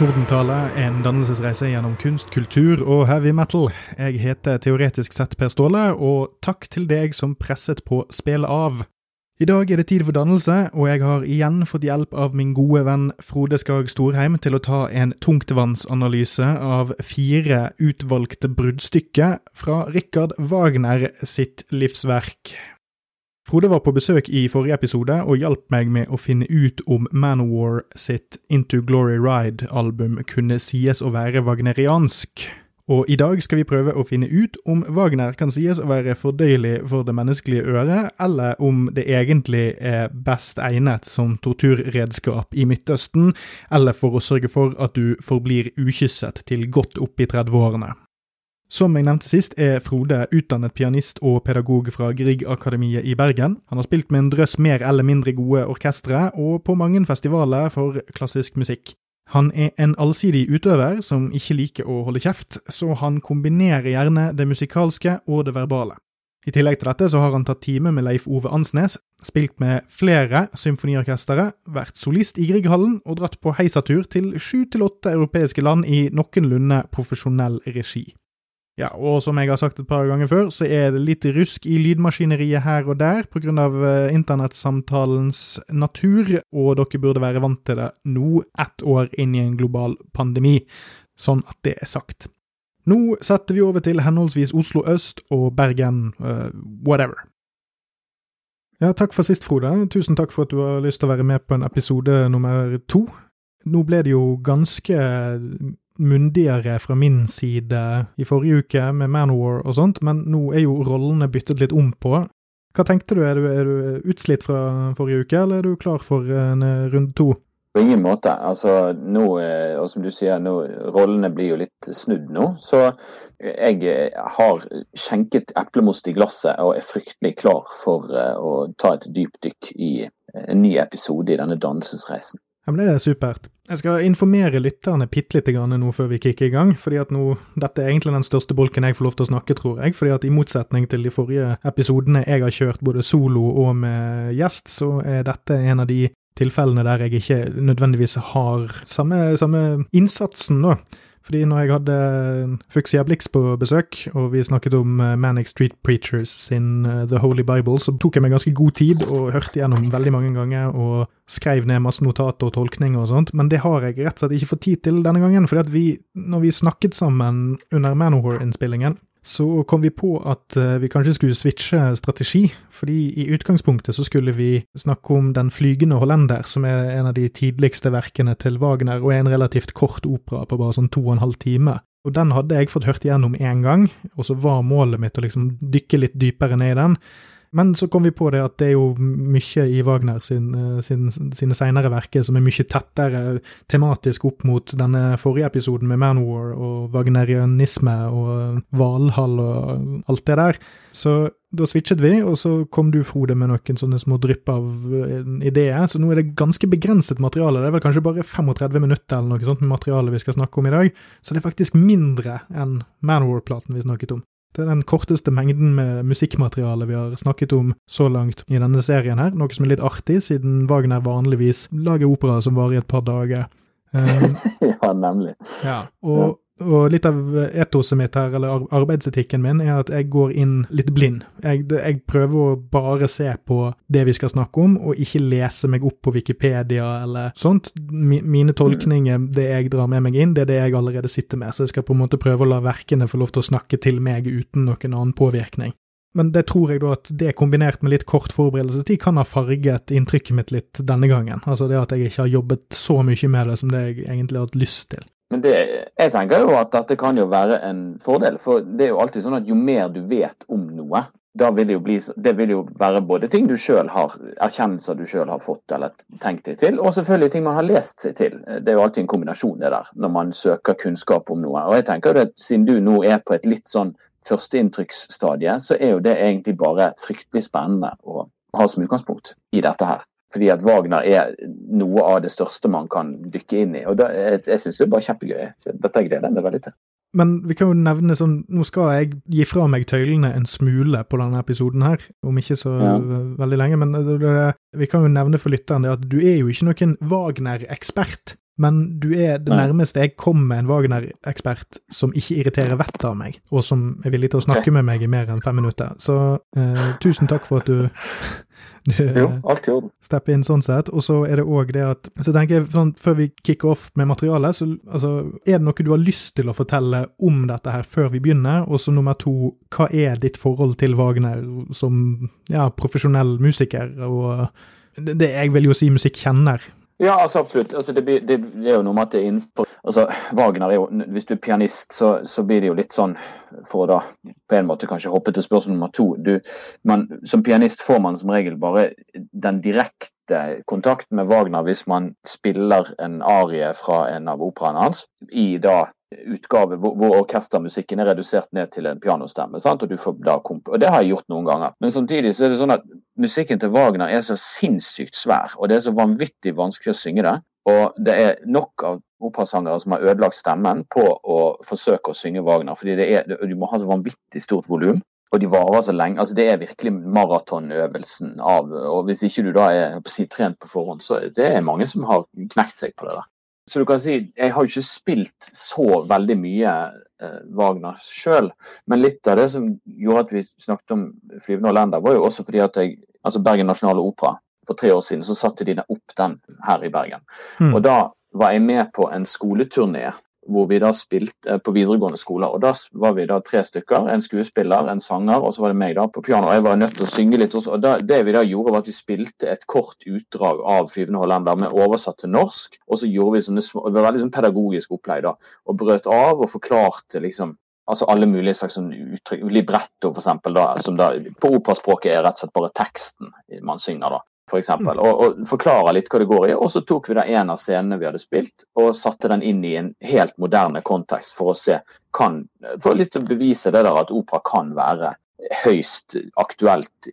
Dette er Tordentale, en dannelsesreise gjennom kunst, kultur og heavy metal. Jeg heter teoretisk sett Per Ståle, og takk til deg som presset på Spill av. I dag er det tid for dannelse, og jeg har igjen fått hjelp av min gode venn Frode Skag Storheim til å ta en tungtvannsanalyse av fire utvalgte bruddstykker fra Richard Wagner sitt livsverk. Frode var på besøk i forrige episode og hjalp meg med å finne ut om Manowar sitt Into Glory Ride-album kunne sies å være wagneriansk. Og i dag skal vi prøve å finne ut om Wagner kan sies å være fordøyelig for det menneskelige øret, eller om det egentlig er best egnet som torturredskap i Midtøsten, eller for å sørge for at du forblir ukysset til godt opp i 30-årene. Som jeg nevnte sist, er Frode utdannet pianist og pedagog fra Griegakademiet i Bergen. Han har spilt med en drøss mer eller mindre gode orkestre, og på mange festivaler for klassisk musikk. Han er en allsidig utøver som ikke liker å holde kjeft, så han kombinerer gjerne det musikalske og det verbale. I tillegg til dette så har han tatt time med Leif Ove Ansnes, spilt med flere symfoniorkestre, vært solist i Grieghallen og dratt på heisatur til sju til åtte europeiske land i noenlunde profesjonell regi. Ja, og som jeg har sagt et par ganger før, så er det litt rusk i lydmaskineriet her og der grunn av internettsamtalens natur, og dere burde være vant til det nå, ett år inn i en global pandemi. Sånn at det er sagt. Nå setter vi over til henholdsvis Oslo øst og Bergen, uh, whatever. Ja, takk for sist, Frode. Tusen takk for at du har lyst til å være med på en episode nummer to. Nå ble det jo ganske mundigere fra min side i forrige uke med Manowar og sånt, men nå er jo rollene byttet litt om på. Hva tenkte du, er du, er du utslitt fra forrige uke, eller er du klar for en runde to? På ingen måte. Altså, nå, og som du sier, nå, rollene blir jo litt snudd nå. Så jeg har skjenket eplemost i glasset og er fryktelig klar for å ta et dypdykk i en ny episode i denne dannelsesreisen. Ja, men Det er supert. Jeg skal informere lytterne bitte lite grann nå før vi kicker i gang. fordi at nå, Dette er egentlig den største bolken jeg får lov til å snakke, tror jeg. fordi at I motsetning til de forrige episodene jeg har kjørt både solo og med gjest, så er dette en av de tilfellene der jeg ikke nødvendigvis har samme, samme innsatsen, da. Fordi når jeg hadde Fuxia Blix på besøk, og vi snakket om Manic Street Preachers sin The Holy Bible, så tok jeg meg ganske god tid og hørte gjennom veldig mange ganger og skrev ned masse notater og tolkninger og sånt, men det har jeg rett og slett ikke fått tid til denne gangen, fordi at vi, når vi snakket sammen under Manowar-innspillingen, så kom vi på at vi kanskje skulle switche strategi, fordi i utgangspunktet så skulle vi snakke om Den flygende hollender, som er en av de tidligste verkene til Wagner, og er en relativt kort opera på bare sånn to og en halv time. Og den hadde jeg fått hørt igjennom én gang, og så var målet mitt å liksom dykke litt dypere ned i den. Men så kom vi på det at det er jo mye i Wagner sin, sin, sine senere verker som er mye tettere tematisk opp mot denne forrige episoden med Manwar og wagnerianisme og Valhall og alt det der. Så da switchet vi, og så kom du, Frode, med noen sånne små drypp av ideer. Så nå er det ganske begrenset materiale. Det er vel kanskje bare 35 minutter eller noe sånt med materiale vi skal snakke om i dag. Så det er faktisk mindre enn Manwar-platen vi snakket om. Det er den korteste mengden med musikkmateriale vi har snakket om så langt i denne serien her, noe som er litt artig, siden Wagner vanligvis lager opera som varer i et par dager. Um, ja, nemlig. Ja, og, og, litt av etoset mitt her, eller arbeidsetikken min, er at jeg går inn litt blind. Jeg, jeg, prøver å bare se på det vi skal snakke om, og ikke lese meg opp på Wikipedia eller sånt. Mine tolkninger, det jeg drar med meg inn, det er det jeg allerede sitter med, så jeg skal på en måte prøve å la verkene få lov til å snakke til meg uten noen annen påvirkning. Men det tror jeg da at det kombinert med litt kort forberedelsestid kan ha farget inntrykket mitt litt denne gangen. Altså det at jeg ikke har jobbet så mye med det som det jeg egentlig har hatt lyst til. Men det, jeg tenker jo at dette kan jo være en fordel, for det er jo alltid sånn at jo mer du vet om noe, da vil det jo, bli, det vil jo være både ting du sjøl har, erkjennelser du sjøl har fått eller tenkt deg til, og selvfølgelig ting man har lest seg til. Det er jo alltid en kombinasjon det der, når man søker kunnskap om noe. Og jeg tenker jo at siden du nå er på et litt sånn førsteinntrykksstadie, så er jo det egentlig bare fryktelig spennende å ha som utgangspunkt i dette her. Fordi at Wagner er noe av det største man kan dykke inn i. Og da, jeg, jeg syns det er bare kjempegøy. Så dette gleder jeg meg veldig til. Men vi kan jo nevne sånn, nå skal jeg gi fra meg tøylene en smule på denne episoden her, om ikke så ja. veldig lenge, men det, vi kan jo nevne for lytteren det at du er jo ikke noen Wagner-ekspert. Men du er det nærmeste jeg kom med en Wagner-ekspert som ikke irriterer vettet av meg, og som er villig til å snakke med meg i mer enn fem minutter. Så eh, tusen takk for at du jo, alt i orden. Steppe inn sånn sett. Og så er det òg det at Så tenker jeg, sånn, før vi kicker off med materialet, så altså, er det noe du har lyst til å fortelle om dette her før vi begynner? Og så nummer to, hva er ditt forhold til Wagner som ja, profesjonell musiker, og det jeg vil jo si musikkjenner? Ja, altså absolutt. Altså, det, det, det, er jo noe med at det er innenfor altså, Wagner er jo, Hvis du er pianist, så, så, blir det jo litt sånn For å da på en måte kanskje hoppe til spørsmål nummer to. Du, man, som pianist får man som regel bare den direkte kontakten med Wagner hvis man spiller en arie fra en av operaene hans i da utgave hvor, hvor, orkestermusikken er redusert ned til en pianostemme. Sant? Og, du får da komp og det har jeg gjort noen ganger. Men samtidig så er det sånn at musikken til Wagner er så sinnssykt svær, og det er så vanvittig vanskelig å synge det. Og det er nok av operasangere som har ødelagt stemmen på å forsøke å synge Wagner. fordi det er, du må ha så vanvittig stort volum. Og de varer så lenge. altså Det er virkelig maratonøvelsen av Og hvis ikke du da er på si, trent på forhånd, så det er mange som har knekt seg på det der. Så du kan si, Jeg har jo ikke spilt så veldig mye eh, Wagner sjøl, men litt av det som gjorde at vi snakket om 'Flyvende hollender', var jo også fordi at jeg, altså Bergen Nasjonale Opera for tre år siden så satte de opp den her i Bergen. Mm. Og da var jeg med på en skoleturné hvor vi da spilte på videregående skoler. og Da var vi da tre stykker. En skuespiller, en sanger og så var det meg da på piano. og Jeg var nødt til å synge litt. Også. og da, Det vi da gjorde, var at vi spilte et kort utdrag av 'Flyvende hollender' med oversatt til norsk. Og så gjorde vi sånne små, det var veldig sånn pedagogisk opplegg da, og brøt av og forklarte liksom altså alle mulige slags sånn uttrykk. Libretto, for eksempel, da, som da på operaspråket er rett og slett bare teksten man synger. da. For eksempel, og, og forklare litt hva det går i. Og så tok vi da en av scenene vi hadde spilt, og satte den inn i en helt moderne kontekst for å se kan, For litt å bevise det der at opera kan være høyst aktuelt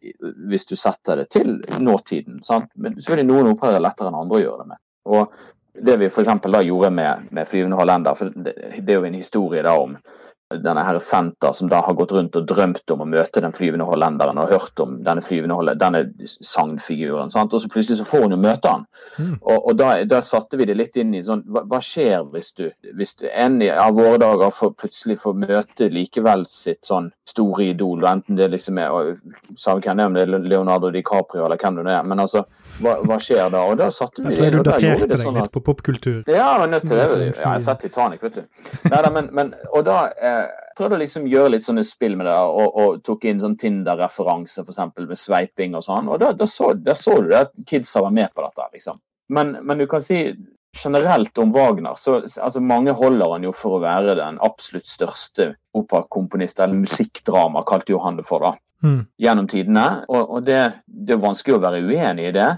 hvis du setter det til nåtiden. Sant? Men selvfølgelig noen operaer er lettere enn andre å gjøre det med. Og det vi for da gjorde med, med 'Flyvende hollender', for det, det er jo en historie da om denne her senter som da har gått rundt og drømt om å møte den flyvende hollenderen og hørt om denne flyvende denne sangfiguren. Sant? Og så plutselig så får hun jo møte han. Mm. Og, og da, da, satte vi det litt inn i sånn Hva, hva skjer hvis du, hvis du en av våre dager får, plutselig får møte likevel sitt sånn store idol, enten det liksom er og, Samme hvem det er, det Leonardo DiCaprio eller hvem det er. men altså hva, hva, skjer da? Og da satte vi det, og da du vi deg sånn litt på popkultur. Ja, jeg var nødt til det. Ja, jeg har sett Titanic, vet du. Neida, men, men, og da eh, prøvde å liksom gjøre litt sånne spill med det, og, og tok inn sånn Tinder-referanse f.eks. med sveiping og sånn. Og da, da, så, da, så, du at kidsa var med på dette, liksom. Men, men du kan si generelt om Wagner, så altså mange holder han jo for å være den absolutt største operakomponist, eller musikkdrama, kalte jo han det for, da mm. gjennom tidene. Og, og det, det, er vanskelig å være uenig i det.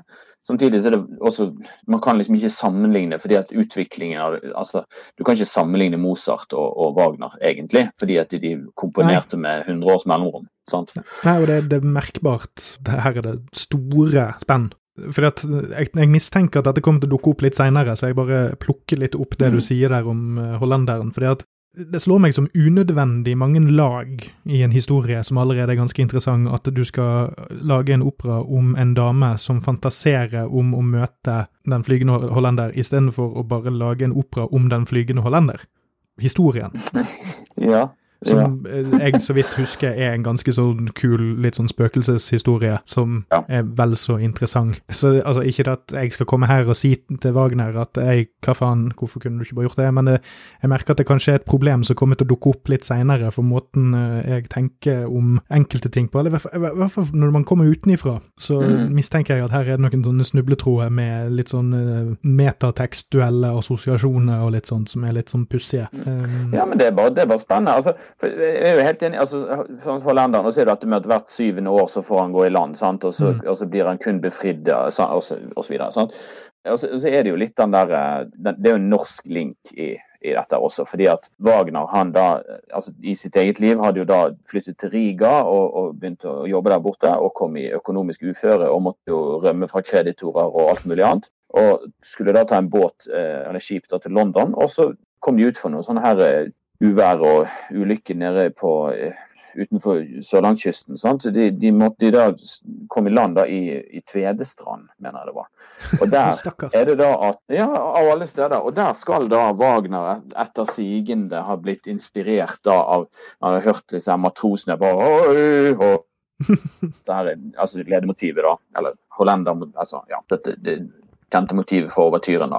Samtidig så er det også Man kan liksom ikke sammenligne fordi at utviklingen av altså, Du kan ikke sammenligne Mozart og, og Wagner, egentlig, fordi at de, de komponerte Nei. med 100 års mellomrom. sant? Nei, og det, det er merkbart. Det her er det store spenn. For jeg, jeg, mistenker at dette kommer til å dukke opp litt seinere, så jeg bare plukker litt opp det mm. du sier der om uh, hollenderen. fordi at det slår meg som unødvendig mange lag i en historie som allerede er ganske interessant, at du skal lage en opera om en dame som fantaserer om å møte den flygende hollender, istedenfor å bare lage en opera om den flygende hollender. Historien. Ja. Som ja. Eh, jeg så vidt husker er en ganske sånn kul, litt sånn spøkelseshistorie som ja. er vel så interessant. Så altså, Ikke at jeg skal komme her og si til Wagner at ei, hva faen, hvorfor kunne du ikke bare gjort det? Men det, eh, jeg merker at det kanskje er et problem som kommer til å dukke opp litt seinere, for måten eh, jeg tenker om enkelte ting på. Eller i hvert fall når man kommer utenifra, så mm. mistenker jeg at her er det noen sånne snubletråder med litt sånn metatekstuelle assosiasjoner og litt sånt som er litt sånn pussige. Um, ja, men det er bare, det er bare spennende. altså jeg er jo helt enig. altså som Hollenderen, og så er det dette med at hvert syvende år så får han gå i land, sant? Og, så, mm. og så blir han kun befridd, og så, og så videre. Sant? Og så, og så, er det jo litt den der eh, Det er jo en norsk link i, i, dette også. fordi at Wagner han da, altså i sitt eget liv hadde jo da flyttet til Riga og, og begynt å jobbe der borte. Og kom i økonomisk uføre og måtte jo rømme fra kreditorer og alt mulig annet. Og skulle da ta en båt eh, eller skip da til London. Og så kom de ut for noen sånne her eh, uvær og ulykke nede på utenfor sørlandskysten. Sant? Så de, de måtte da komme i land da i, i Tvedestrand, mener jeg det var. Og der er det da at Ja, av alle steder. Og der skal da Wagner etter sigende ha blitt inspirert da av Han har hørt disse matrosene bare Oi, oi. Det her er altså ledemotivet, da. Eller hollender altså, ja, dette, det kjente motivet for overtyren.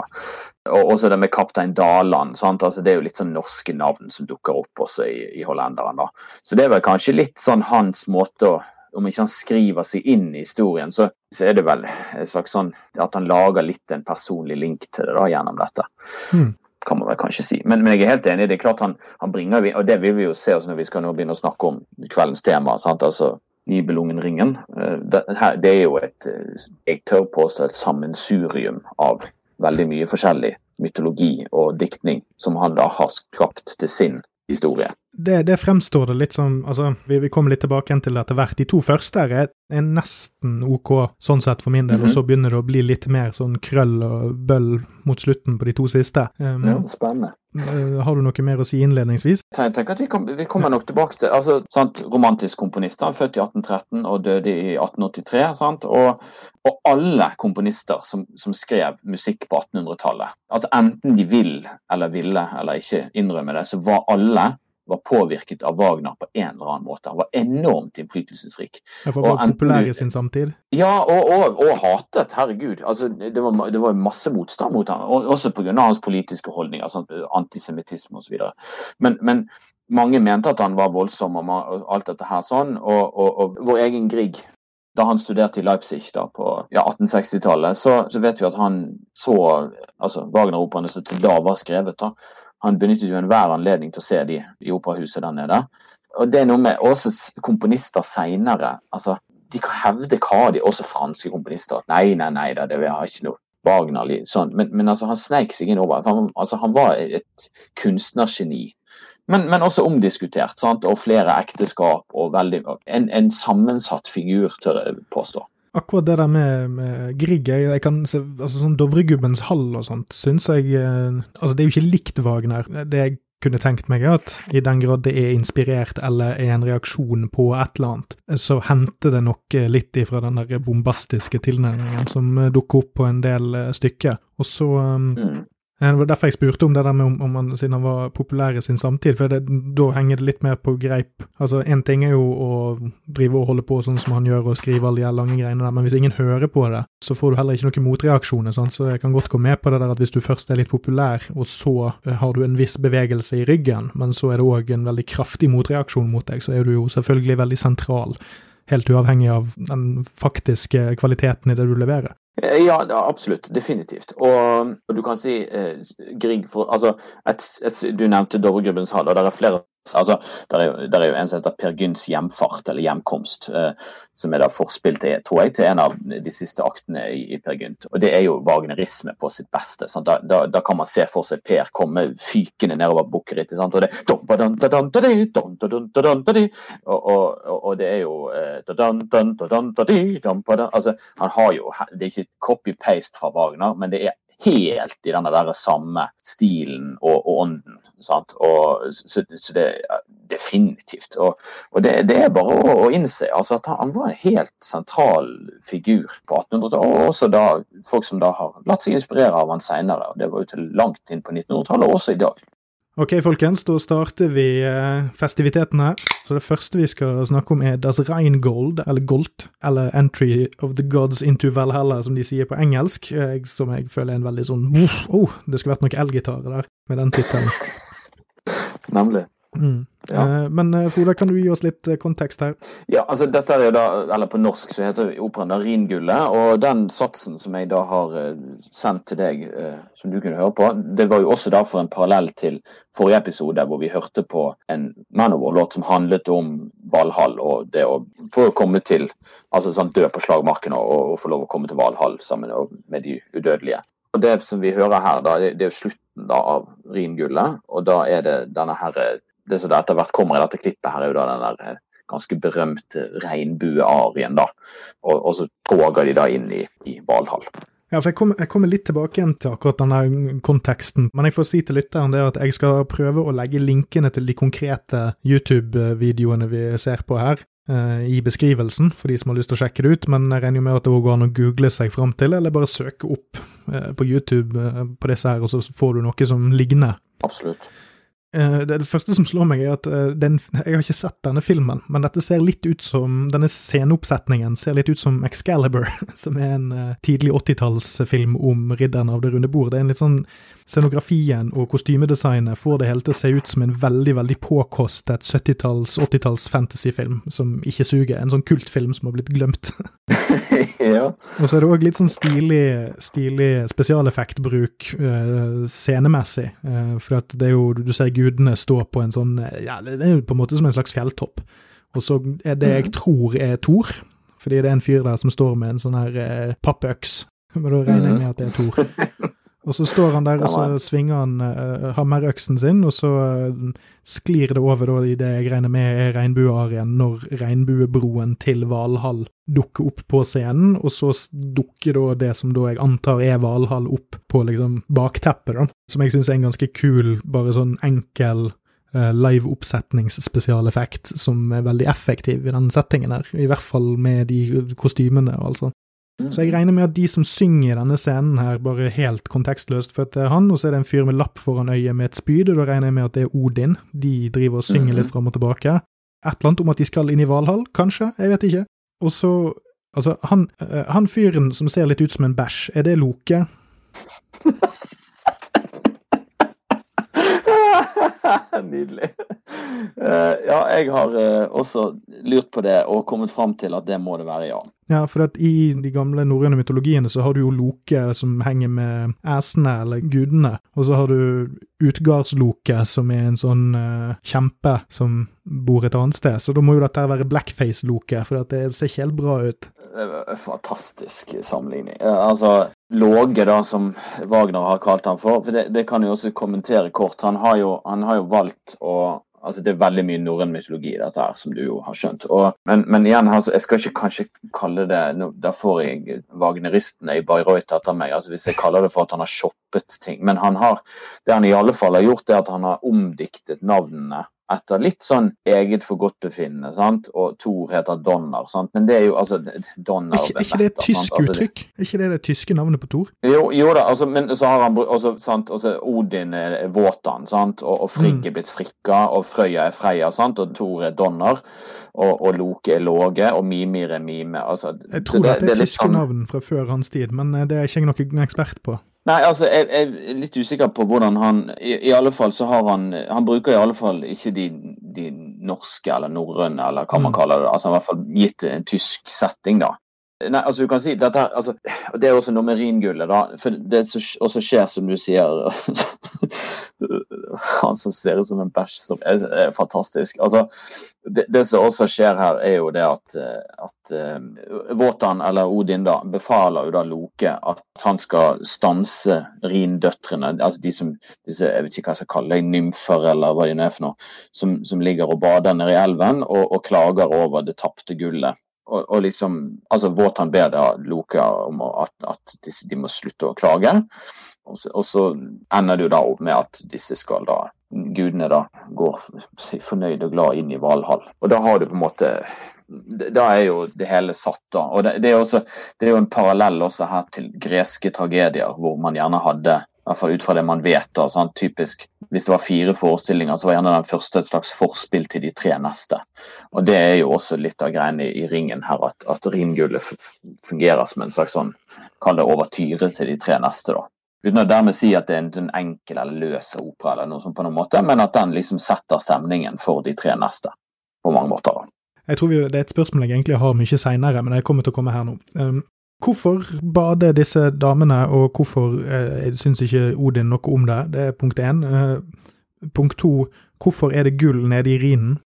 Og også det med kaptein Daland. sant? Altså, det er jo litt sånn norske navn som dukker opp også i, i hollenderen. da. Så det er vel kanskje litt sånn hans måte å om ikke han skriver seg inn i historien, så, så er det vel en slags sånn at han lager litt en personlig link til det da gjennom dette. Mm. Kan man vel kanskje si. Men, men, jeg er helt enig. det er klart han, han bringer, Og det vil vi jo se oss når vi skal nå begynne å snakke om kveldens tema. sant? Altså Nibelungenringen. Eh, det, er jo et eh, jeg tør påstå et sammensurium av veldig mye forskjellig mytologi og diktning som han da har skapt til sin historie. Det, det fremstår det litt som altså, vi, vi kommer litt tilbake til det etter hvert. De to første er, er nesten OK sånn sett for min del, mm -hmm. og så begynner det å bli litt mer sånn krøll og bøll mot slutten på de to siste. Um, ja, spennende. Uh, har du noe mer å si innledningsvis? Jeg tenker at Vi, kom, vi kommer nok tilbake til altså, sant, Romantisk komponist, født i 1813 og døde i 1883. Sant? Og, og alle komponister som, som skrev musikk på 1800-tallet, altså enten de vil eller ville eller ikke innrømme det, så var alle var påvirket av Wagner på en eller annen måte. Han var enormt innflytelsesrik. Ja, for å populær i sin samtid? Ja, og, og, og hatet. Herregud. Altså, det, var, det var masse motstand mot ham, også pga. hans politiske holdninger, sånn, antisemittisme osv. Men, men mange mente at han var voldsom og alt dette her sånn. Og, og, og vår egen Grieg, da han studerte i Leipzig da på ja, 1860-tallet, så, så, vet vi at han så altså Wagner-operaene som til da var skrevet, da, han benyttet jo enhver anledning til å se de i operahuset der nede. Og det er noe med også komponister seinere. Altså, de kan hevde hva de, også franske komponister, at nei, nei, nei, da, det har ikke noe Wagner sånn. Men, men altså, han sneik seg inn over. Han, altså, han var et kunstnergeni. Men, men, også omdiskutert, sant? og flere ekteskap og veldig, en, en sammensatt figur, tør jeg påstå akkurat det der med, med Grieg jeg, kan se, altså sånn Dovregubbens hall og sånt, syns jeg eh, Altså, det er jo ikke likt Wagner. Det jeg kunne tenkt meg, er at i den grad det er inspirert eller er en reaksjon på et eller annet, så henter det nok litt ifra den der bombastiske tilnærmingen som dukker opp på en del stykker. Og så um. Eh, det var derfor jeg spurte om det der med om, om han, siden han var populær i sin samtid, for det, da henger det litt mer på greip. Altså, Én ting er jo å drive og holde på sånn som han gjør og skrive alle de lange greiene der, men hvis ingen hører på det, så får du heller ikke noen motreaksjoner. Sant? Så jeg kan godt gå med på det der at hvis du først er litt populær, og så eh, har du en viss bevegelse i ryggen, men så er det òg en veldig kraftig motreaksjon mot deg, så er du jo selvfølgelig veldig sentral. Helt uavhengig av den faktiske kvaliteten i det du leverer. Eh, ja, absolutt. Definitivt. Og, og du kan si eh, Grieg for Altså, et, et, du nevnte Dovregubbens hall, og det er flere Altså, der er, er jo en som heter Per Gynts hjemfart, eller hjemkomst, eh, som er da forspill til, tror jeg, til en av de siste aktene i, i Per Gynt. Og det er jo wagnerisme på sitt beste. Da, da, da, kan man se for seg Per komme fykende nedover bukkerittet. Og det og, og, og det er jo altså, han har jo, Det er ikke copy-paste fra Wagner, men det er helt i denne der samme stilen og, og ånden. Og, så, så, det definitivt. Og, og det, det, er bare å, å innse altså, at han, han, var en helt sentral figur på 1800-tallet. Og også da folk som da har latt seg inspirere av han seinere. Det var jo til langt inn på 1900-tallet, og også i dag. Ok, folkens, da starter vi eh, festivitetene. Så det første vi skal snakke om er Das Rheingold, eller Golt, eller Entry of the Gods into Valhalla, som de sier på engelsk. Jeg, som jeg føler er en veldig sånn oh, det skulle vært noe elgitarer der, med den tittelen. Nemlig. Mm. Ja. Eh, men eh, Frode, kan du gi oss litt eh, kontekst her? Ja, altså dette er jo da, eller På norsk så heter operaen da Ringullet. Og den satsen som jeg da har sendt til deg, som du kunne høre på, det var jo også da for en parallell til forrige episode, hvor vi hørte på en Manowar-låt som handlet om Valhall og det å få komme til altså sånn dø på slagmarken og, og, få lov å komme til Valhall sammen med de udødelige. Og Det som vi hører her, da, det, er jo slutten da av Ringullet. Og da er det denne her det som etter hvert kommer i dette klippet, her er jo da den der eh, ganske berømte regnbuearien. da, og, og, så toger de da inn i, i Valhall. Ja, for jeg kommer, jeg kommer litt tilbake igjen til akkurat denne konteksten, men jeg får si til lytteren det at jeg skal prøve å legge linkene til de konkrete YouTube-videoene vi ser på her, eh, i beskrivelsen, for de som har lyst til å sjekke det ut, men jeg regner jo med at det går an å google seg fram til, eller bare søke opp eh, på YouTube eh, på disse her, og så får du noe som ligner. Absolutt. Eh, det, det første som slår meg, er at eh, den, jeg har ikke sett denne filmen, men dette ser litt ut som Denne sceneoppsetningen ser litt ut som Excalibur, som er en eh, tidlig 80-tallsfilm om ridderen av det runde bord. Det er en litt sånn Scenografien og kostymedesignet får det hele til å se ut som en veldig veldig påkostet 70-talls, 80-talls fantasyfilm som ikke suger. En sånn kultfilm som har blitt glemt. ja. Og så er det òg litt sånn stilig, stilig spesialeffektbruk uh, scenemessig. Uh, for at det er jo, du ser gudene står på en sånn Ja, det er jo på en måte som en slags fjelltopp. Og så er det jeg tror er Thor, fordi det er en fyr der som står med en sånn her eh, pappøks. Men da regner jeg med at det er Thor. Og så står han der, og så svinger han uh, hammerøksen sin, og så uh, sklir det over da, i det jeg regner med er regnbuearien, når regnbuebroen til Valhall dukker opp på scenen, og så dukker da det som da jeg antar er Valhall opp på liksom bakteppet, da. Som jeg syns er en ganske kul, bare sånn enkel uh, live-oppsetningsspesialeffekt som er veldig effektiv i den settingen her. I hvert fall med de kostymene og alt sånt. Så jeg regner med at de som synger denne scenen her, bare helt kontekstløst, for at det er han, og så er det en fyr med lapp foran øyet med et spyd, og da regner jeg med at det er Odin. De driver og synger litt fram og tilbake. Et eller annet om at de skal inn i Valhall, kanskje, jeg vet ikke. Og så, altså, han, han fyren som ser litt ut som en bæsj, er det Loke? Nydelig. Uh, ja, jeg har uh, også lurt på det og kommet fram til at det må det være, ja. Ja, for at i de gamle norrøne mytologiene så har du jo Loke som henger med æsene, eller gudene, og så har du Utgardsloke, som er en sånn uh, kjempe som bor et annet sted. Så da må jo dette være blackface-Loke, for det ser ikke helt bra ut. Fantastisk sammenligning. Altså, Låge, da, som Wagner har kalt han for, for det, det kan jeg også kommentere kort. Han har jo, han har jo valgt å Altså, det er veldig mye norrøn mytologi i dette, her, som du jo har skjønt. Og, men, men, igjen, altså, jeg skal ikke kanskje kalle det no, Da får jeg wagneristene i Bayreuth etter meg, altså hvis jeg kaller det for at han har shoppet ting. Men han har, det han i alle fall har gjort, er at han har omdiktet navnene etter litt sånn eget forgodtbefinnende, sant? og Thor heter Donner. Sant? Men det er jo altså Donner Ikke, ikke det et tysk altså, uttrykk? Er ikke det det tyske navnet på Thor? Jo, jo da, altså, men så har han altså, sant? Odin er Våtan, sant? og, og Frigg er mm. blitt Frikka, og Frøya er Freya, sant? og Thor er Donner. Og, og Loke er Låge, og Mimir er Mime. Altså, jeg tror det, det er, tyske sånn... navn fra før hans tid, men eh, det er ikke jeg noen ekspert på. Nei, altså, jeg, jeg, er litt usikker på hvordan han i, i, alle fall så har han Han bruker i alle fall ikke de, de norske eller norrøne, eller hva man mm. kaller det. altså i hvert fall gitt en tysk setting, da. Nei, altså du kan si dette, altså, Det er også noe med ringullet, da. For det som også skjer, som du sier Han som ser ut som en bæsj, som er, er fantastisk. Altså, det, det, som også skjer her, er jo det at, at uh, Våtan, eller Odin, da, befaler jo da Loke at han skal stanse rindøtrene, altså de som disse, jeg vet ikke hva jeg skal kalle dem, nymfer eller hva de er for noe, som, som ligger og bader nede i elven og, og klager over det tapte gullet og, og, liksom, altså Våtan ber da Loke om at, at disse, de må slutte å klage. Og så, og så, ender det jo da opp med at disse skal da gudene da går fornøyd og glad inn i Valhall. Og da har du på en måte da er jo det hele satt, da. Og det, det, er, også, det er jo en parallell også her til greske tragedier, hvor man gjerne hadde hvert fall ut fra det man vet. da, sånn, typisk, Hvis det var fire forestillinger, så var gjerne den første et slags forspill til de tre neste. Og Det er jo også litt av greiene i, i ringen her, at, at ringgullet fungerer som en slags sånn, kall det overtyre til de tre neste. da. Uten å dermed si at det er en, en enkel eller løs opera, eller noe sånt på noen måte, men at den liksom setter stemningen for de tre neste på mange måter. da. Jeg tror vi, Det er et spørsmål jeg egentlig har mye seinere, men jeg kommer til å komme her nå. Um, Hvorfor bader disse damene, og hvorfor eh, syns ikke Odin noe om det? Det er punkt én. Eh, punkt to, hvorfor er det gull nede i Rhinen?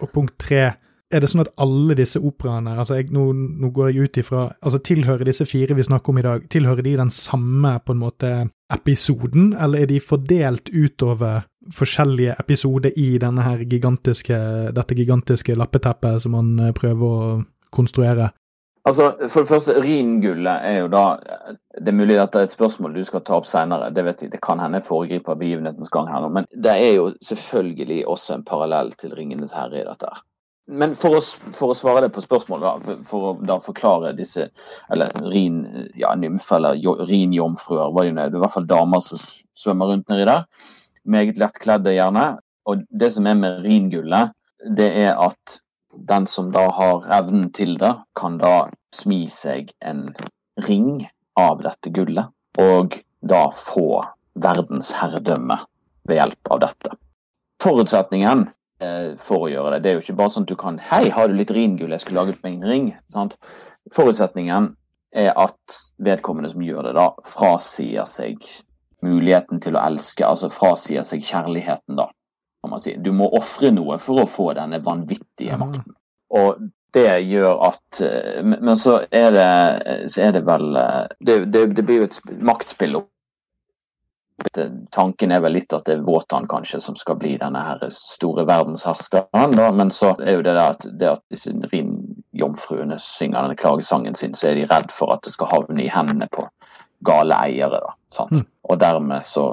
Og punkt tre, er det sånn at alle disse operaene, altså jeg, nå, nå, går jeg ut ifra altså Tilhører disse fire vi snakker om i dag, tilhører de den samme på en måte episoden, eller er de fordelt utover forskjellige episoder i denne her gigantiske, dette gigantiske lappeteppet som man eh, prøver å konstruere? Altså, For det første, Rhin-gullet er jo da Det er mulig at dette er et spørsmål du skal ta opp senere. Det vet jeg, det kan hende jeg foregriper begivenhetens gang her nå. Men det er jo selvfølgelig også en parallell til Ringenes herre i dette. her. Men for å, for å svare det på spørsmålet, da, for å da forklare disse Eller rin, ja, nymfer eller jo- rinjomfruer, hva de nå. Det er i hvert fall damer som svømmer rundt nedi der. Meget lettkledde, gjerne. Og det som er med ringullet, det er at den som da har evnen til det, kan da smi seg en ring av dette gullet, og da få verdensherredømme ved hjelp av dette. Forutsetningen eh, for å gjøre det, det er jo ikke bare sånn at du kan Hei, har du litt ringull, jeg skulle laget meg en ring. Sant? Forutsetningen er at vedkommende som gjør det, da frasier seg muligheten til å elske, altså frasier seg kjærligheten, da. Kan man si. Du må ofre noe for å få denne vanvittige makten. Og det gjør at eh, Men så er det, så er det vel eh, Det, det, det blir jo et maktspill. Tanken er vel litt at det er Våtan kanskje som skal bli denne her store verdensherskeren. da, Men så er jo det der at, det at disse rinjomfruene synger denne klagesangen sin, så er de redd for at det skal havne i hendene på gale eiere. da, sant? Mm. Og dermed så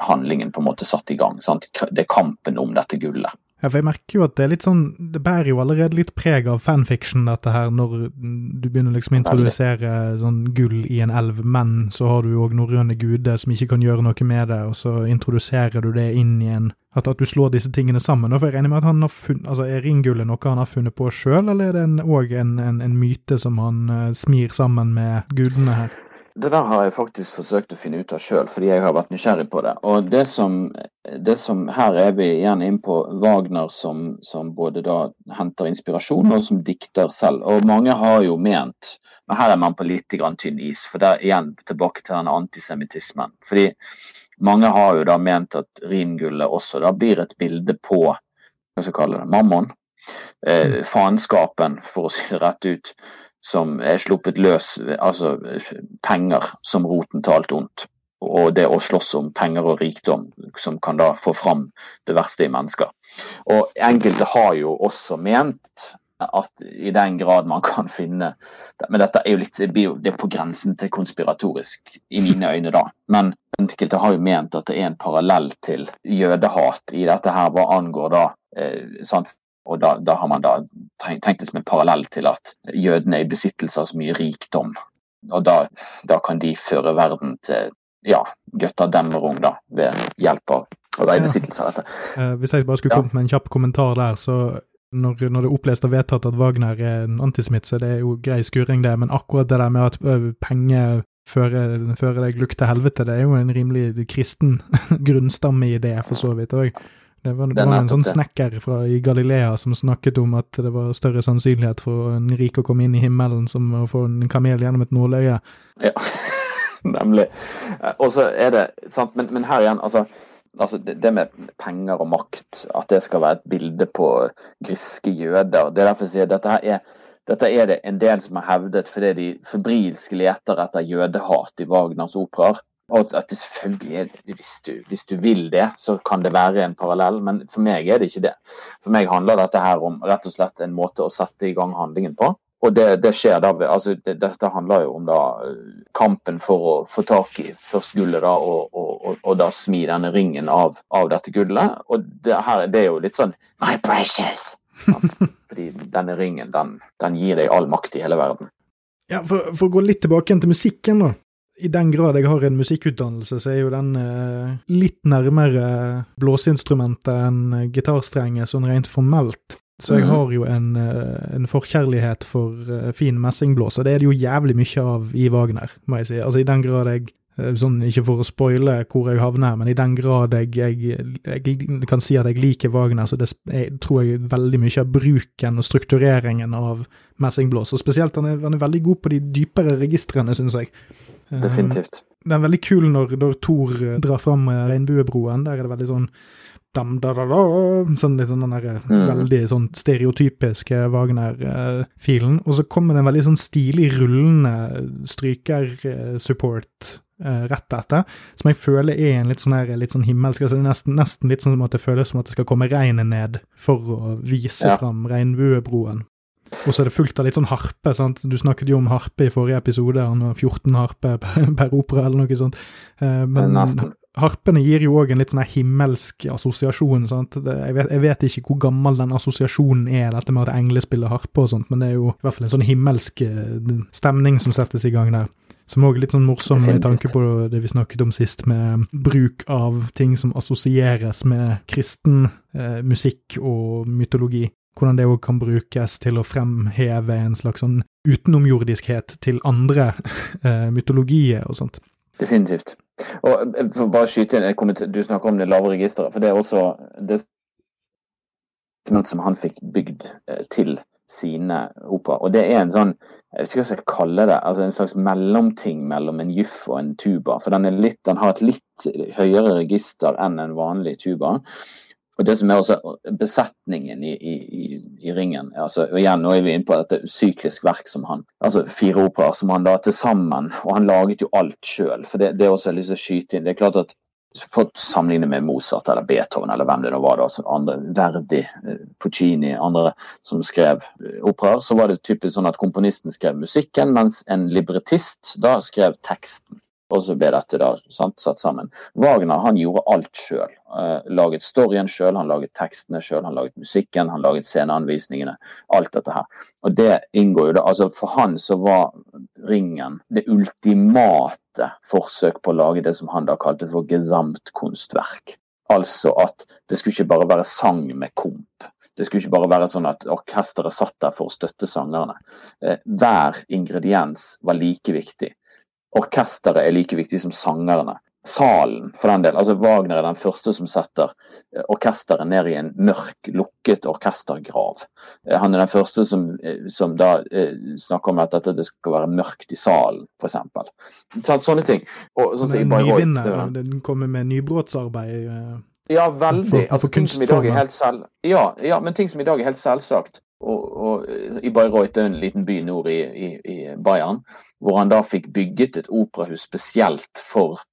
handlingen på en måte satt i gang. sant? Det er kampen om dette gullet. Ja, for jeg merker jo at det er litt sånn Det bærer jo allerede litt preg av fanfiction, dette her, når du begynner liksom å introdusere sånn gull i en elv, men så har du jo òg norrøne guder som ikke kan gjøre noe med det, og så introduserer du det inn i en At, at du slår disse tingene sammen. Og for jeg regner med at han har funnet Altså, er ringgullet noe han har funnet på sjøl, eller er det òg en, en, en myte som han uh, smir sammen med gudene her? Det der har jeg faktisk forsøkt å finne ut av sjøl, fordi jeg har vært nysgjerrig på det. Og det som, det som Her er vi igjen inn på Wagner som, som både da henter inspirasjon og som dikter selv. Og mange har jo ment Men her er man på litt tynn is, for det er igjen tilbake til den antisemittismen. Fordi mange har jo da ment at ringullet også da blir et bilde på hva skal jeg kalle det, mammon. Eh, faenskapen, for å si det rett ut som er sluppet løs, altså penger som roten til alt ondt. Og det å slåss om penger og rikdom, som kan da få fram det verste i mennesker. Og enkelte har jo også ment at i den grad man kan finne Men dette er jo litt det er på grensen til konspiratorisk, i mine øyne, da. Men enkelte har jo ment at det er en parallell til jødehat i dette her hva angår da eh, sant? Og da, da har man da tenkt det som en parallell til at jødene er i besittelse av så mye rikdom. Og da, da kan de føre verden til ja, Götterdämmerung, da, ved hjelp av å være i besittelse av dette. Ja. hvis jeg bare skulle kommet med en kjapp kommentar der, så når, når det er opplest og vedtatt at Wagner er en antisemitt, så det er jo grei skuring, det, men akkurat det der med at ø, penger fører, fører deg lukt til helvete, det er jo en rimelig kristen grunnstamme i det, for så vidt òg. Det var, det var en sånn snekker fra, i Galilea som snakket om at det var større sannsynlighet for en rik å komme inn i himmelen som å få en kamel gjennom et nåløye. Ja, nemlig. Eh, Og så er det sant, men, men her igjen, altså, altså det, det med penger og makt, at det skal være et bilde på griske jøder. Det er derfor jeg sier dette her er dette er det en del som har hevdet fordi de febrilsk leter etter jødehat i Wagners operaer. Og at det selvfølgelig er hvis du, hvis du vil det, så kan det være en parallell, men for meg er det ikke det. For meg handler dette her om rett og slett en måte å sette i gang handlingen på. Og det, det skjer da altså det, Dette handler jo om da eh, kampen for å få tak i først gullet da, og, og, og, og da smi denne ringen av, av dette gullet. Og det her det er jo litt sånn My precious! Sant? Fordi denne ringen, den, den gir deg all makt i hele verden. Ja, for, for å gå litt tilbake igjen til musikken, da. I den grad jeg har en musikkutdannelse, så er jo den eh, litt nærmere blåseinstrumentet enn gitarstrenget, sånn rent formelt. Så jeg Mhm. har jo en, eh, en forkjærlighet for eh, fin messingblåser. det er det jo jævlig mye av i Wagner, må jeg si. Altså i den grad jeg eh, Sånn, ikke for å spoile hvor jeg havner, men i den grad jeg, jeg, jeg kan si at jeg liker Wagner, så det jeg, tror jeg veldig mye av bruken og struktureringen av messingblås. Og spesielt han er, han er veldig god på de dypere registrene, syns jeg. Eh, Definitivt. Det er veldig kul når, når Thor eh, drar fram eh, regnbuebroen. Der er det veldig sånn dam, da, da, da, Sånn litt sånn den der, eh, Mm. veldig sånn stereotypiske Wagner-filen. Og så kommer det en veldig sånn stilig rullende stryker-support eh, rett etter, som jeg føler er en litt sånn her, litt sånn himmelsk altså nesten, nesten litt sånn som at det føles som at det skal komme regnet ned for å vise Ja. fram regnbuebroen. Og så er det fullt av litt sånn harpe. sant? Du snakket jo om harpe i forrige episode, han var 14 harpe per, per opera eller noe sånt. Eh, men Nesten. harpene gir jo òg en litt sånn her himmelsk assosiasjon. sant? Jeg, vet, jeg vet ikke hvor gammel den assosiasjonen er, dette med at engler spiller harpe og sånt, men det er jo i hvert fall en sånn himmelsk eh, stemning som settes i gang der. Som òg er litt sånn morsom med tanke på det vi snakket om sist, med bruk av ting som assosieres med kristen eh, musikk og mytologi. Hvordan det òg kan brukes til å fremheve en slags sånn utenomjordiskhet til andre eh, mytologier og sånt. Definitivt. Og eh, for bare skyte inn, Du snakker om det lave registeret. For det er også det som han fikk bygd eh, til sine opera. Og det er en sånn jeg vet ikke skal kalle det, altså en slags mellomting mellom en juff og en tuba. For den, litt, den har et litt høyere register enn en vanlig tuba. Og det som er også besetningen i, i, i ringen altså, og igjen, Nå er vi inne på dette syklisk verk som han altså Fire operaer som han da til sammen Og han laget jo alt sjøl. For det, det er også lyst til å skyte inn. Det er klart at for å sammenligne med Mozart eller Beethoven eller hvem det nå var, da, som andre, Verdi, eh, Puccini, andre som skrev eh, operaer, så var det typisk sånn at komponisten skrev musikken, mens en librettist da skrev teksten. Og så ble dette da sant, satt sammen. Wagner han gjorde alt sjøl. Uh, laget storyen sjøl, han laget tekstene sjøl, han laget musikken, han laget sceneanvisningene. Alt dette her. Og det inngår jo da altså For han så var Ringen det ultimate forsøk på å lage det som han da kalte for gesamtkunstverk. Altså at det skulle ikke bare være sang med komp. Det skulle ikke bare være sånn at orkesteret satt der for å støtte sangerne. Uh, hver ingrediens var like viktig orkesteret er like viktig som sangerne. Salen, for den del. altså Wagner er den første som setter eh, orkesteret ned i en mørk, lukket orkestergrav. Eh, han er den første som, eh, som da snakker om at det skal være mørkt i salen, f.eks. Så, sånne ting. Og, sånn som i Bayreuth, den kommer med nybrottsarbeid? Ja, veldig. For, altså, ting som i dag er helt selv... Ja, ja, men ting som i dag er helt selvsagt. Og, og, i Bayreuth, en liten by nord i, i, i, Bayern, hvor han da fikk bygget et operahus spesielt for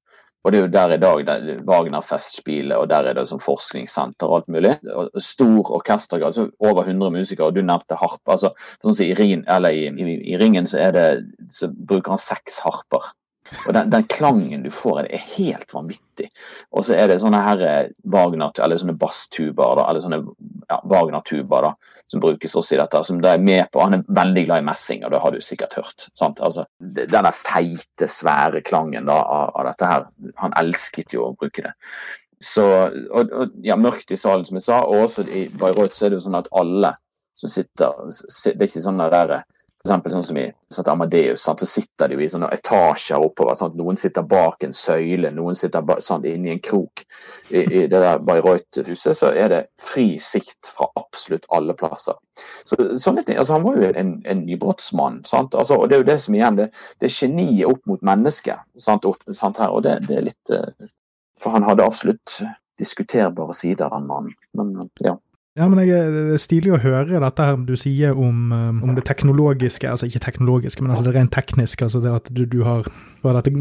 og Det er jo der i dag der Wagner-festspillet, og der er det som forskningssenter og alt mulig. Og stor orkestergrad, altså over 100 musikere, og du nevnte harp. altså sånn som i, ringen, i, i, Ringen så, det, så bruker han seks harper. Og den, den, klangen du får, det er helt vanvittig. Og så er det sånne her eh, Wagner, eller sånne basstuber, eller sånne ja, Wagner Tuba da som brukes også i dette. som det er med på, Han er veldig glad i messing, og det har du sikkert hørt. sant? Altså, Denne feite, svære klangen da, av, av, dette her. Han elsket jo å bruke det. Så, og, og, ja, Mørkt i salen, som jeg sa. Og også i Bayreuth så er det jo sånn at alle som sitter Det er ikke sånn der F.eks. sånn som i sånn Amadeus, sant? så sitter de jo i sånne etasjer oppover. Sant? Noen sitter bak en søyle, noen sitter sant, inni en krok. I, I, det der Bayreuth-huset så er det fri sikt fra absolutt alle plasser. Så, sånne ting, altså Han var jo en, en nybrottsmann. Altså, og Det er jo det som igjen, det, det er geniet opp mot mennesket. Sant? Opp, sant her, og det, det, er litt eh, For han hadde absolutt diskuterbare sider, den mannen. Men ja. Ja, men jeg, Det er stilig å høre dette her du sier om, um, om det teknologiske, altså ikke teknologiske, men altså det rent tekniske. altså det At du, du har var dette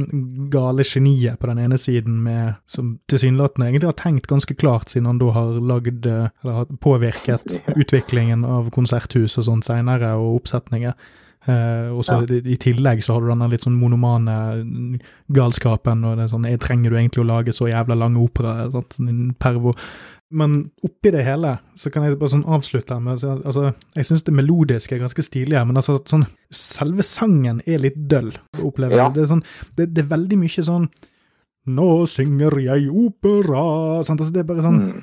gale geniet på den ene siden med, som tilsynelatende egentlig har tenkt ganske klart, siden han da har lagd, eller har påvirket utviklingen av konserthus og sånt seinere, og oppsetninger. Uh, og så ja. i, i, tillegg så har du denne litt sånn monomane galskapen, og det er sånn Trenger du egentlig å lage så jævla lange operaer? Pervo. Men oppi det hele så kan jeg bare sånn avslutte med altså, Jeg syns det melodiske er ganske stilig her, men altså sånn selve sangen er litt døll, opplever jeg. Ja. Det, sånn, det, det, er veldig mye sånn Nå synger jeg opera sant? Altså, Det er bare sånn mm.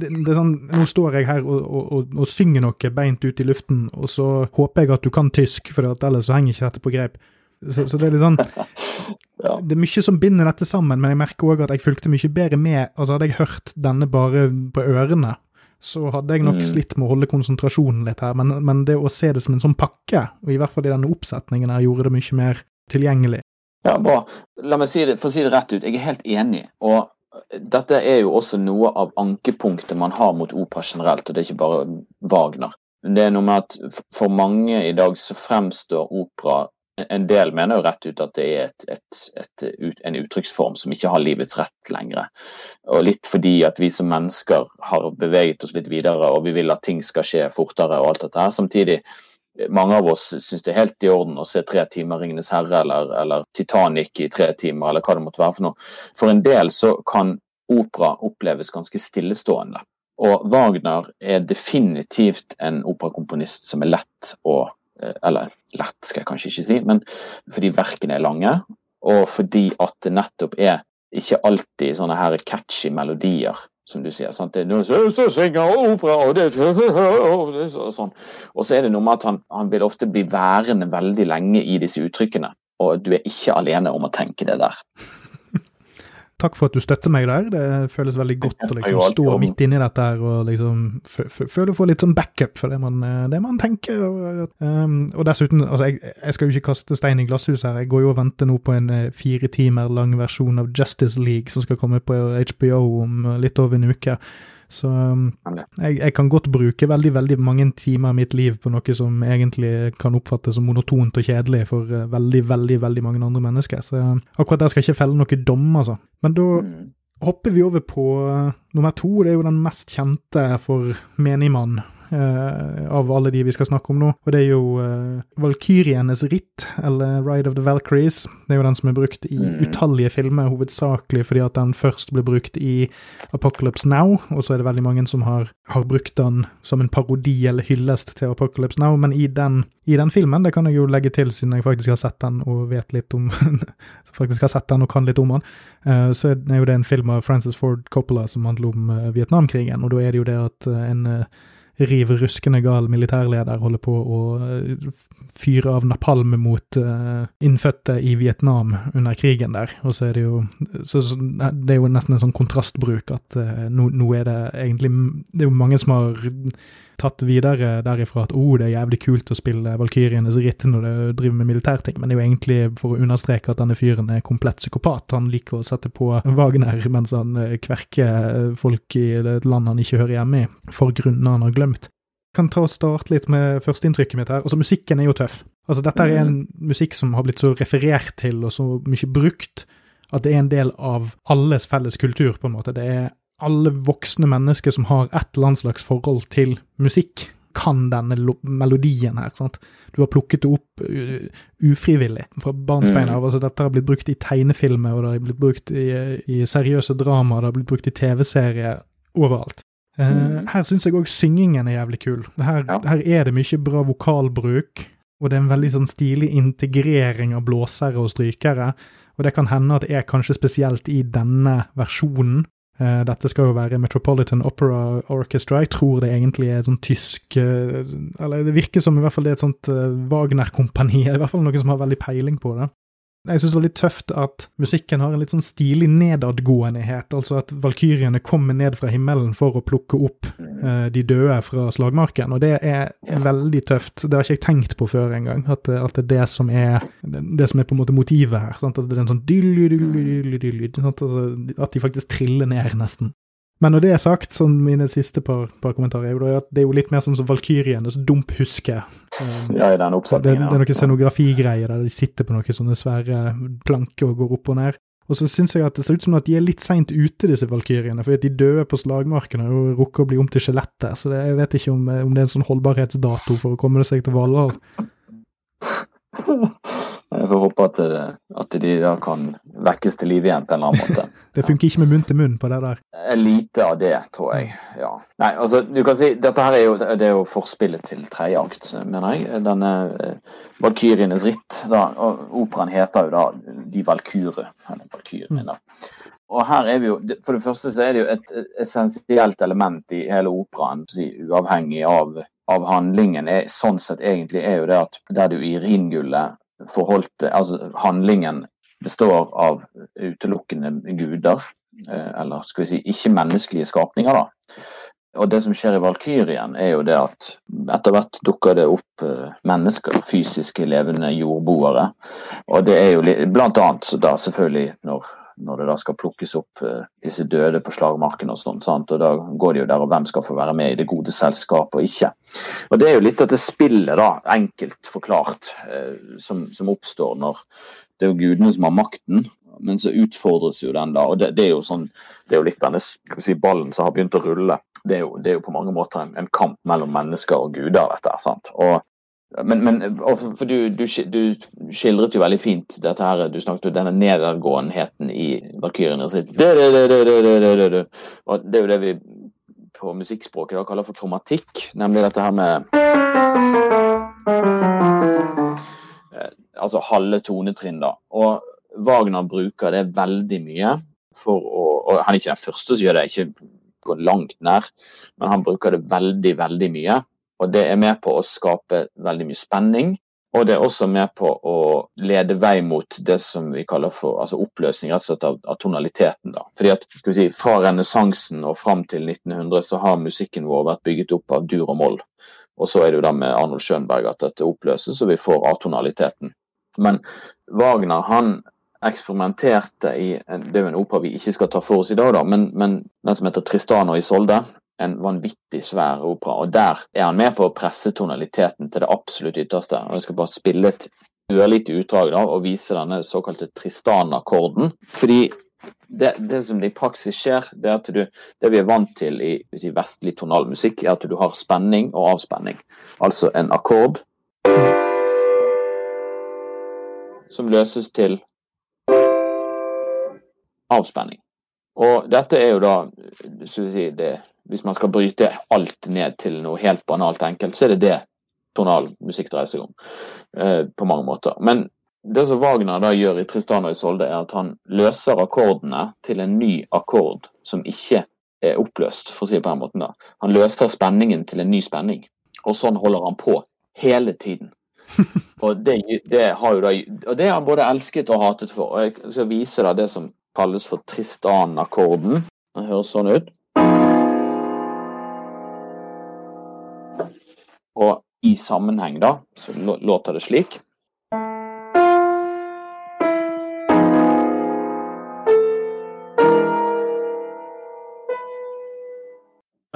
det, det, er sånn, Nå står jeg her og, og, og, og, synger noe beint ut i luften, og så håper jeg at du kan tysk, for ellers så henger ikke dette på greip. Så, så, det er litt sånn ja. Det er mye som binder dette sammen, men jeg merker òg at jeg fulgte mye bedre med. Altså Hadde jeg hørt denne bare på ørene, så hadde jeg nok mm. slitt med å holde konsentrasjonen litt her. Men, men, det å se det som en sånn pakke, og i hvert fall i denne oppsetningen her, gjorde det mye mer tilgjengelig. Ja, bra. La meg si det, for å si det rett ut, jeg er helt enig. og dette er jo også noe av ankepunktet man har mot opera generelt, og det er ikke bare Wagner. Det er noe med at For mange i dag så fremstår opera en del mener jo rett ut at det er et, et, et, en uttrykksform som ikke har livets rett lenger. Og litt fordi at vi som mennesker har beveget oss litt videre og vi vil at ting skal skje fortere og alt dette her. Samtidig mange av oss syns det er helt i orden å se tre timer Ringenes herre eller, eller Titanic i tre timer, eller hva det måtte være for noe. For en del så kan opera oppleves ganske stillestående. Og Wagner er definitivt en operakomponist som er lett å Eller lett, skal jeg kanskje ikke si, men fordi verkene er lange, og fordi at det nettopp er ikke alltid sånne her catchy melodier, som du sier. sant? Det er noe så synger opera, og det er sånn. Og så er det noe med at han, han vil ofte bli værende veldig lenge i disse uttrykkene. Og du er ikke alene om å tenke det der. Takk for at du støtter meg der. Det føles veldig godt å liksom stå midt inni dette her og liksom føle å få litt sånn backup for det man, eh, det man tenker. Og, um, og dessuten, altså jeg, jeg, skal jo ikke kaste stein i glasshus her. Jeg går jo og venter nå på en eh, fire timer lang versjon av Justice League som skal komme på HBO om litt over en uke. Så um, jeg, jeg, kan godt bruke veldig veldig mange timer av mitt liv på noe som egentlig kan oppfattes som monotont og kjedelig for uh, veldig, veldig veldig mange andre mennesker. Så uh, akkurat der skal jeg ikke felle noen dom, altså. Men da mm. hopper vi over på uh, nummer to. Det er jo den mest kjente for menigmann uh, av alle de vi skal snakke om nå. Og det er jo uh, Valkyrienes ritt, eller Ride of the Valkyries. Det er jo den som er brukt i mm. utallige filmer, hovedsakelig fordi at den først ble brukt i Apocalypse Now, og så er det veldig mange som har, har brukt den som en parodi eller hyllest til Apocalypse Now, men i den, i den filmen, det kan jeg jo legge til siden jeg faktisk har sett den og vet litt om faktisk har sett den og kan litt om den, uh, så er jo det en film av Francis Ford Coppola som handler om Vietnamkrigen, og da er det jo det at en riv ruskende gal militærleder holder på å eh, fyre av napalm mot uh, innfødte i Vietnam under krigen der. Og så er det jo så, Det er jo nesten en sånn kontrastbruk at nå, nå, er det egentlig Det er jo mange som har tatt videre derifra at oh, det er jævlig kult å spille Valkyrienes ritt når du driver med militærting, men det er jo egentlig for å understreke at denne fyren er komplett psykopat. Han liker å sette på Wagner mens han eh, kverker folk i et land han ikke hører hjemme i, for grunner han har glemt. Jeg kan ta og starte litt med førsteinntrykket mitt her. Altså, musikken er jo tøff. Altså, dette er en musikk som har blitt så referert til og så mye brukt at det er en del av alles felles kultur, på en måte. Det er alle voksne mennesker som har et eller annet slags forhold til musikk, kan denne melodien her. sant? Du har plukket det opp uh, ufrivillig fra barnsbeina av. Mm. Altså, dette har blitt brukt i tegnefilmer, og det har blitt brukt i, i seriøse dramaer, det har blitt brukt i TV-serier, overalt. Uh, her syns jeg òg syngingen er jævlig kul. Her, ja. her, er det mye bra vokalbruk, og det er en veldig sånn stilig integrering av blåsere og strykere. Og det kan hende at det er kanskje spesielt i denne versjonen dette skal jo være Metropolitan Opera Orchestra. Jeg tror det egentlig er sånn tysk uh, Eller det virker som i hvert fall det er et sånt uh, Wagner-kompani. I hvert fall noen som har veldig peiling på det. Jeg syns det var litt tøft at musikken har en litt sånn stilig nedadgåendehet. Altså at valkyriene kommer ned fra himmelen for å plukke opp uh, de døde fra slagmarken. Og det er yes. veldig tøft. Det har ikke jeg tenkt på før engang. At, at det er det som er det som er på en måte motivet her. Sant? At det er en sånn dyll, altså, At de faktisk triller ned, nesten. Men når det er sagt, sånn mine siste par, par kommentarer, er jo at det er jo litt mer sånn som Valkyrienes dumphuske. Um, ja, i den oppsetningen. Det, det er noen scenografigreier der de sitter på noen sånne svære planker og går opp og ned. Og så syns jeg at det ser ut som at de er litt seint ute, disse valkyrjene. For de døde på slagmarkene og rukker å bli om til skjeletter. Så det, jeg vet ikke om, om, det er en sånn holdbarhetsdato for å komme seg til Valhall. Jeg får håpe at, eh, at, de da kan vekkes til liv igjen på en eller annen måte. det funker ikke med munn til munn på det der? Lite av det, tror jeg. ja. Nei, altså, du kan si, Dette her er jo, det er jo forspillet til tredje akt, mener jeg. Denne uh, Valkyrienes ritt. da, og Operaen heter jo da De Valkyre. Eller Valkyrien, Mm. Og her er vi jo, For det første så er det jo et essensielt element i hele operaen, uavhengig av, av handlingen. Er, sånn sett egentlig er jo det at der du i ringgullet forholdt Altså handlingen består av utelukkende guder, eh, eller skal vi si ikke-menneskelige skapninger, da. Og det som skjer i Valkyrien, er jo det at etter hvert dukker det opp eh, mennesker, fysiske levende jordboere. Og det er jo blant annet så da selvfølgelig når når det da skal plukkes opp uh, disse døde på slagmarken og sånt. Sant? Og da går det jo der og hvem skal få være med i det gode selskapet og ikke. Og det er jo litt dette spillet, da, enkelt forklart, som, som, oppstår når det er jo gudene som har makten. Men så utfordres jo den, da. Og det, det er jo sånn, det er jo litt denne si, ballen som har begynt å rulle. Det er jo, det er jo på mange måter en, en kamp mellom mennesker og guder, dette. sant? Og Men, men for du, du, du, skildret jo veldig fint dette her, du snakket jo denne nedadgåenheten i Valkyrjene sitt. Det, Og det er jo det vi på musikkspråket da kaller for kromatikk, nemlig dette her med Altså halve tonetrinn, da. Og Wagner bruker det veldig mye for å Og han er ikke den første som gjør det, ikke på langt nær, men han bruker det veldig, veldig mye og det er med på å skape veldig mye spenning. Og det er også med på å lede vei mot det som vi kaller for altså oppløsning rett og slett av, av tonaliteten. da. Fordi at, skal vi si, Fra renessansen og fram til 1900 så har musikken vår vært bygget opp av dur og moll. Og så er det jo da med Arnold Schönberg at dette oppløses, og vi får atonaliteten. Men Wagner han eksperimenterte i Det er jo en opera vi ikke skal ta for oss i dag, da, men, men den som heter 'Tristano i Solde', en vanvittig svær opera. Og der er han med på å presse tonaliteten til det absolutt ytterste. Og Jeg skal bare spille et ørlite utdrag da, og vise denne såkalte Tristan-akkorden. Fordi det, det, som i praksis skjer, det er at du, det vi er vant til i si, vestlig tonalmusikk, er at du har spenning og avspenning. Altså en akkord som løses til avspenning. Og dette er jo da si, det hvis man skal bryte alt ned til noe helt banalt enkelt, så er det det tonal musikk dreier seg om. Eh, på mange måter. Men det som Wagner da gjør i 'Tristan i Solde, er at han løser akkordene til en ny akkord som ikke er oppløst, for å si det på den måten. da. Han løser spenningen til en ny spenning. Og sånn holder han på hele tiden. Og det, det da, og det har han både elsket og hatet for. og Jeg skal vise deg det som kalles for Tristan-akkorden. Den høres sånn ut. Og i sammenheng, da, så låter det slik.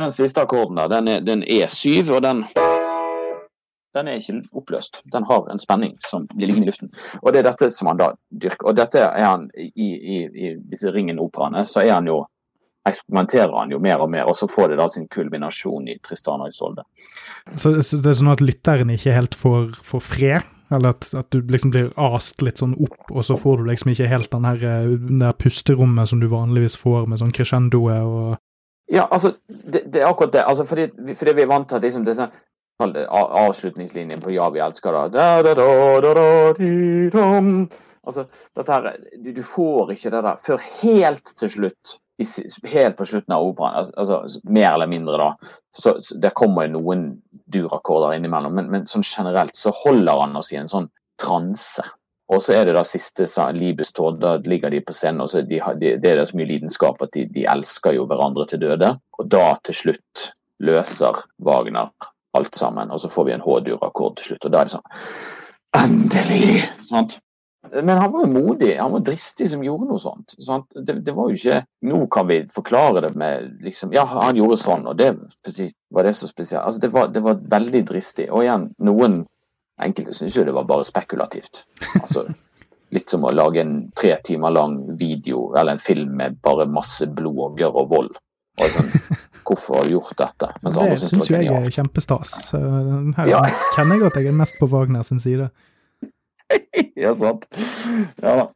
Den siste akkorden da, den er, den er syv, og den, den er ikke oppløst. Den har en spenning som blir liggende i luften. Og det er dette som han da dyrker. Og dette er han i, i, i disse Ringen-operaene, så er han jo eksperimenterer han jo mer og mer, og så får det da sin kulminasjon i Tristana og Isolde. Så, så, det er sånn at lytteren ikke helt får, får fred? Eller at, at, du liksom blir ast litt sånn opp, og så får du liksom ikke helt den her, den det her pusterommet som du vanligvis får med sånn crescendoet og Ja, altså, det, det, er akkurat det. Altså, fordi, fordi vi er vant til at liksom, det er sånn avslutningslinjen på 'Ja, vi elsker. Da, da, da, da, da, di. Altså, her, du, du får ikke det der før helt til slutt helt på slutten av operaen, altså, altså, mer eller mindre, da så, så Det kommer jo noen durakkorder innimellom, men, men sånn generelt så holder han oss i en sånn transe. Og så er det da siste Libes tårn, da ligger de på scenen, og så de, de, det er det så mye lidenskap at de, de, elsker jo hverandre til døde. Og da til slutt løser Wagner alt sammen, og så får vi en H-dur-akkord til slutt, og da er det sånn Endelig! Sant? Men han var jo modig, han var dristig som gjorde noe sånt. sånt. Det, det, var jo ikke Nå kan vi forklare det med liksom Ja, han gjorde sånn, og det var det så spesielt. Altså, det var, det var veldig dristig. Og igjen, noen enkelte syns jo det var bare spekulativt. Altså, litt som å lage en tre timer lang video eller en film med bare masse blod og gørr og vold. Og sånn, Hvorfor har du gjort dette? Mens det syns jo jeg er kjempestas. Så her ja. kjenner jeg at jeg er mest på Wagner sin side. ja, sant. Ja da.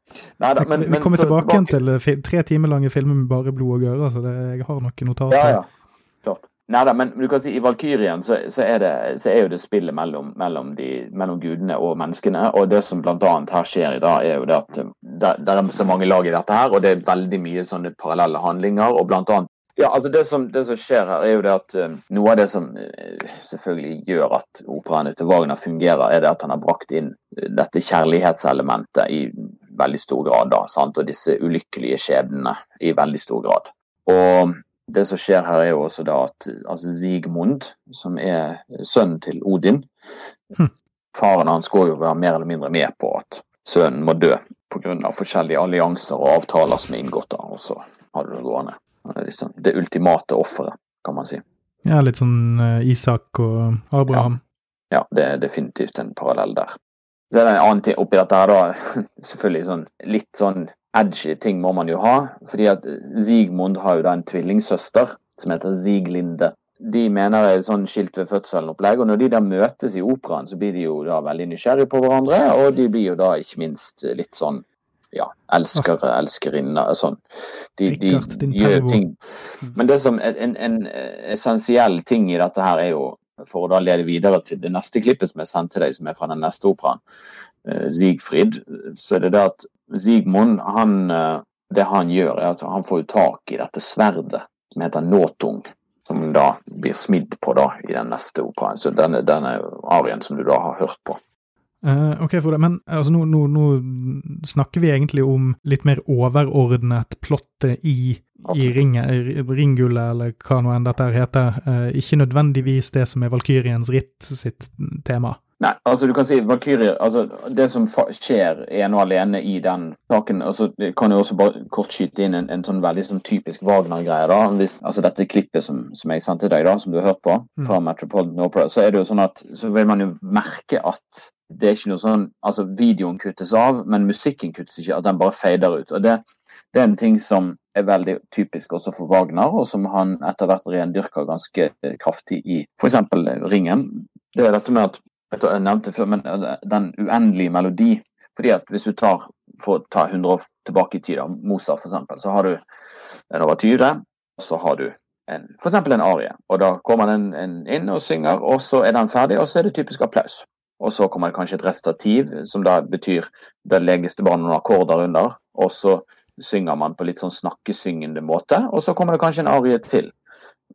Neida, men, vi kommer tilbake, igjen til eh, tre timer lange filmer med bare blod og gørre, så det, jeg har noen notater. Ja, ja. Klart. Neida, men du kan si i Valkyrien så, så, er, det, så er jo det spillet mellom, mellom, de, mellom, gudene og menneskene. Og det som bl.a. her skjer i dag, er jo det at eh, det, det, er så mange lag i dette her, og det er veldig mye sånne parallelle handlinger. og annet ja, altså det som, det som, skjer her, er jo det at uh, noe av det som uh, selvfølgelig gjør at operaene til Wagner fungerer, er det at han har brakt inn uh, dette kjærlighetselementet i veldig stor grad. da, sant? Og disse ulykkelige skjebnene i veldig stor grad. Og det som skjer her, er jo også da at altså Sigmund, som er sønnen til Odin hm. Faren hans går jo være mer eller mindre med på at sønnen må dø pga. forskjellige allianser og avtaler som er inngått. da, Og så har du det gående liksom det ultimate offeret, kan man si. Ja, litt sånn uh, Isak og Abraham. Ja. ja, det er definitivt en parallell der. Så er det en annen ting oppi dette her, da. Selvfølgelig sånn litt sånn edgy ting må man jo ha. Fordi at Sigmund har jo da en tvillingsøster som heter Siglinde. de mener det er sånn skilt ved fødselen-opplegg. Og når de da møtes i operaen, så blir de jo da veldig nysgjerrige på hverandre, og de blir jo da ikke minst litt sånn ja, elskere, elskerinner. Sånn. De, de gjør ting. Men det som en, en essensiell ting i dette her er jo, for å da lede videre til det neste klippet som jeg sendte deg, som er fra den neste operaen, Sigfrid, Siegfried, så er det det at Sigmund, han, eh, det han gjør, er at han får tak i dette sverdet som heter Nåtung. Som da blir smidd på da i den neste operaen. Så denne, denne arien som du da har hørt på. Eh, ok, Frode, men altså, nå, nå, nå snakker vi egentlig om litt mer overordnet plottet i, i ringe- ringgullet, eller hva nå enn dette heter. Uh, ikke nødvendigvis det som er Valkyriens ritt sitt tema. Nei, altså du kan si Valkyrie, altså Det som skjer ene og alene i den saken altså kan jo også bare kort skyte inn en, en sånn veldig sånn typisk Wagner-greie. da, hvis, altså Dette klippet som, som jeg sendte deg, da, som du har hørt på, fra Metropolitan Opera, så er det jo sånn at så vil man jo merke at det er ikke noe sånn altså Videoen kuttes av, men musikken kuttes ikke. At den bare fader ut. og det det er en ting som er veldig typisk også for Wagner, og som han etter hvert rendyrker ganske eh, kraftig i f.eks. Ringen. Det er dette med at Jeg nevnte før, men eh, den uendelige melodi. fordi at Hvis du tar for å ta 100 år tilbake i tid, da, Mozart f.eks., så har du en overtyre, og så har du en, for eksempel en arie. Og Da kommer den inn og synger, og så er den ferdig, og så er det typisk applaus. Og så kommer det kanskje et restativ, som da betyr det legges det bare noen akkorder under. Og så synger man på litt sånn snakkesyngende måte, og så kommer det kanskje en arie til.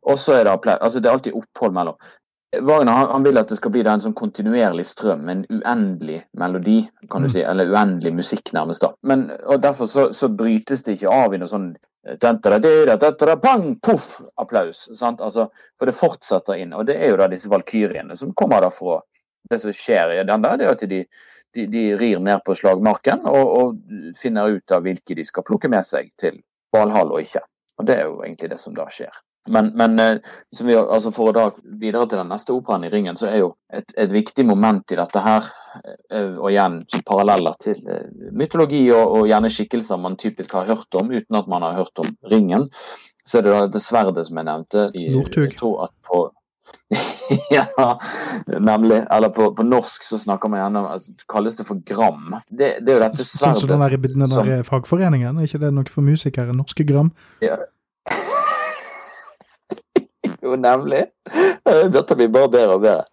Og så er det applaus. Altså det er alltid opphold mellom. Wagner han, han vil at det skal bli en sånn kontinuerlig strøm, en uendelig melodi, kan du Mm. si, eller uendelig musikk, nærmest. da. Men, og Derfor så, så brytes det ikke av i noe sånn Pang! Poff! Applaus. sant? Altså, For det fortsetter inn. Og det er jo da disse valkyrjene som kommer da for å Det som skjer i den der, det er at de, de, de rir ned på slagmarken og, og finner ut av hvilke de skal plukke med seg til Valhall og ikke. Og Det er jo egentlig det som da skjer. Men, men eh, som vi, altså for å da videre til den neste operaen i Ringen, så er jo et, et viktig moment i dette her, eh, og igjen paralleller til eh, mytologi og, og gjerne skikkelser man typisk har hørt om uten at man har hørt om Ringen, så er det da dette sverdet som jeg nevnte. I, Northug. Jeg tror at på ja, nemlig. Eller på, på norsk så snakker man gjerne altså, Kalles det for gram. Det, det er jo dette Sånn sverdet som den der, den som- fagforeningen, er ikke det noe for musikere? Norske Gram? Jo, nemlig. Dette blir bare bedre og bedre.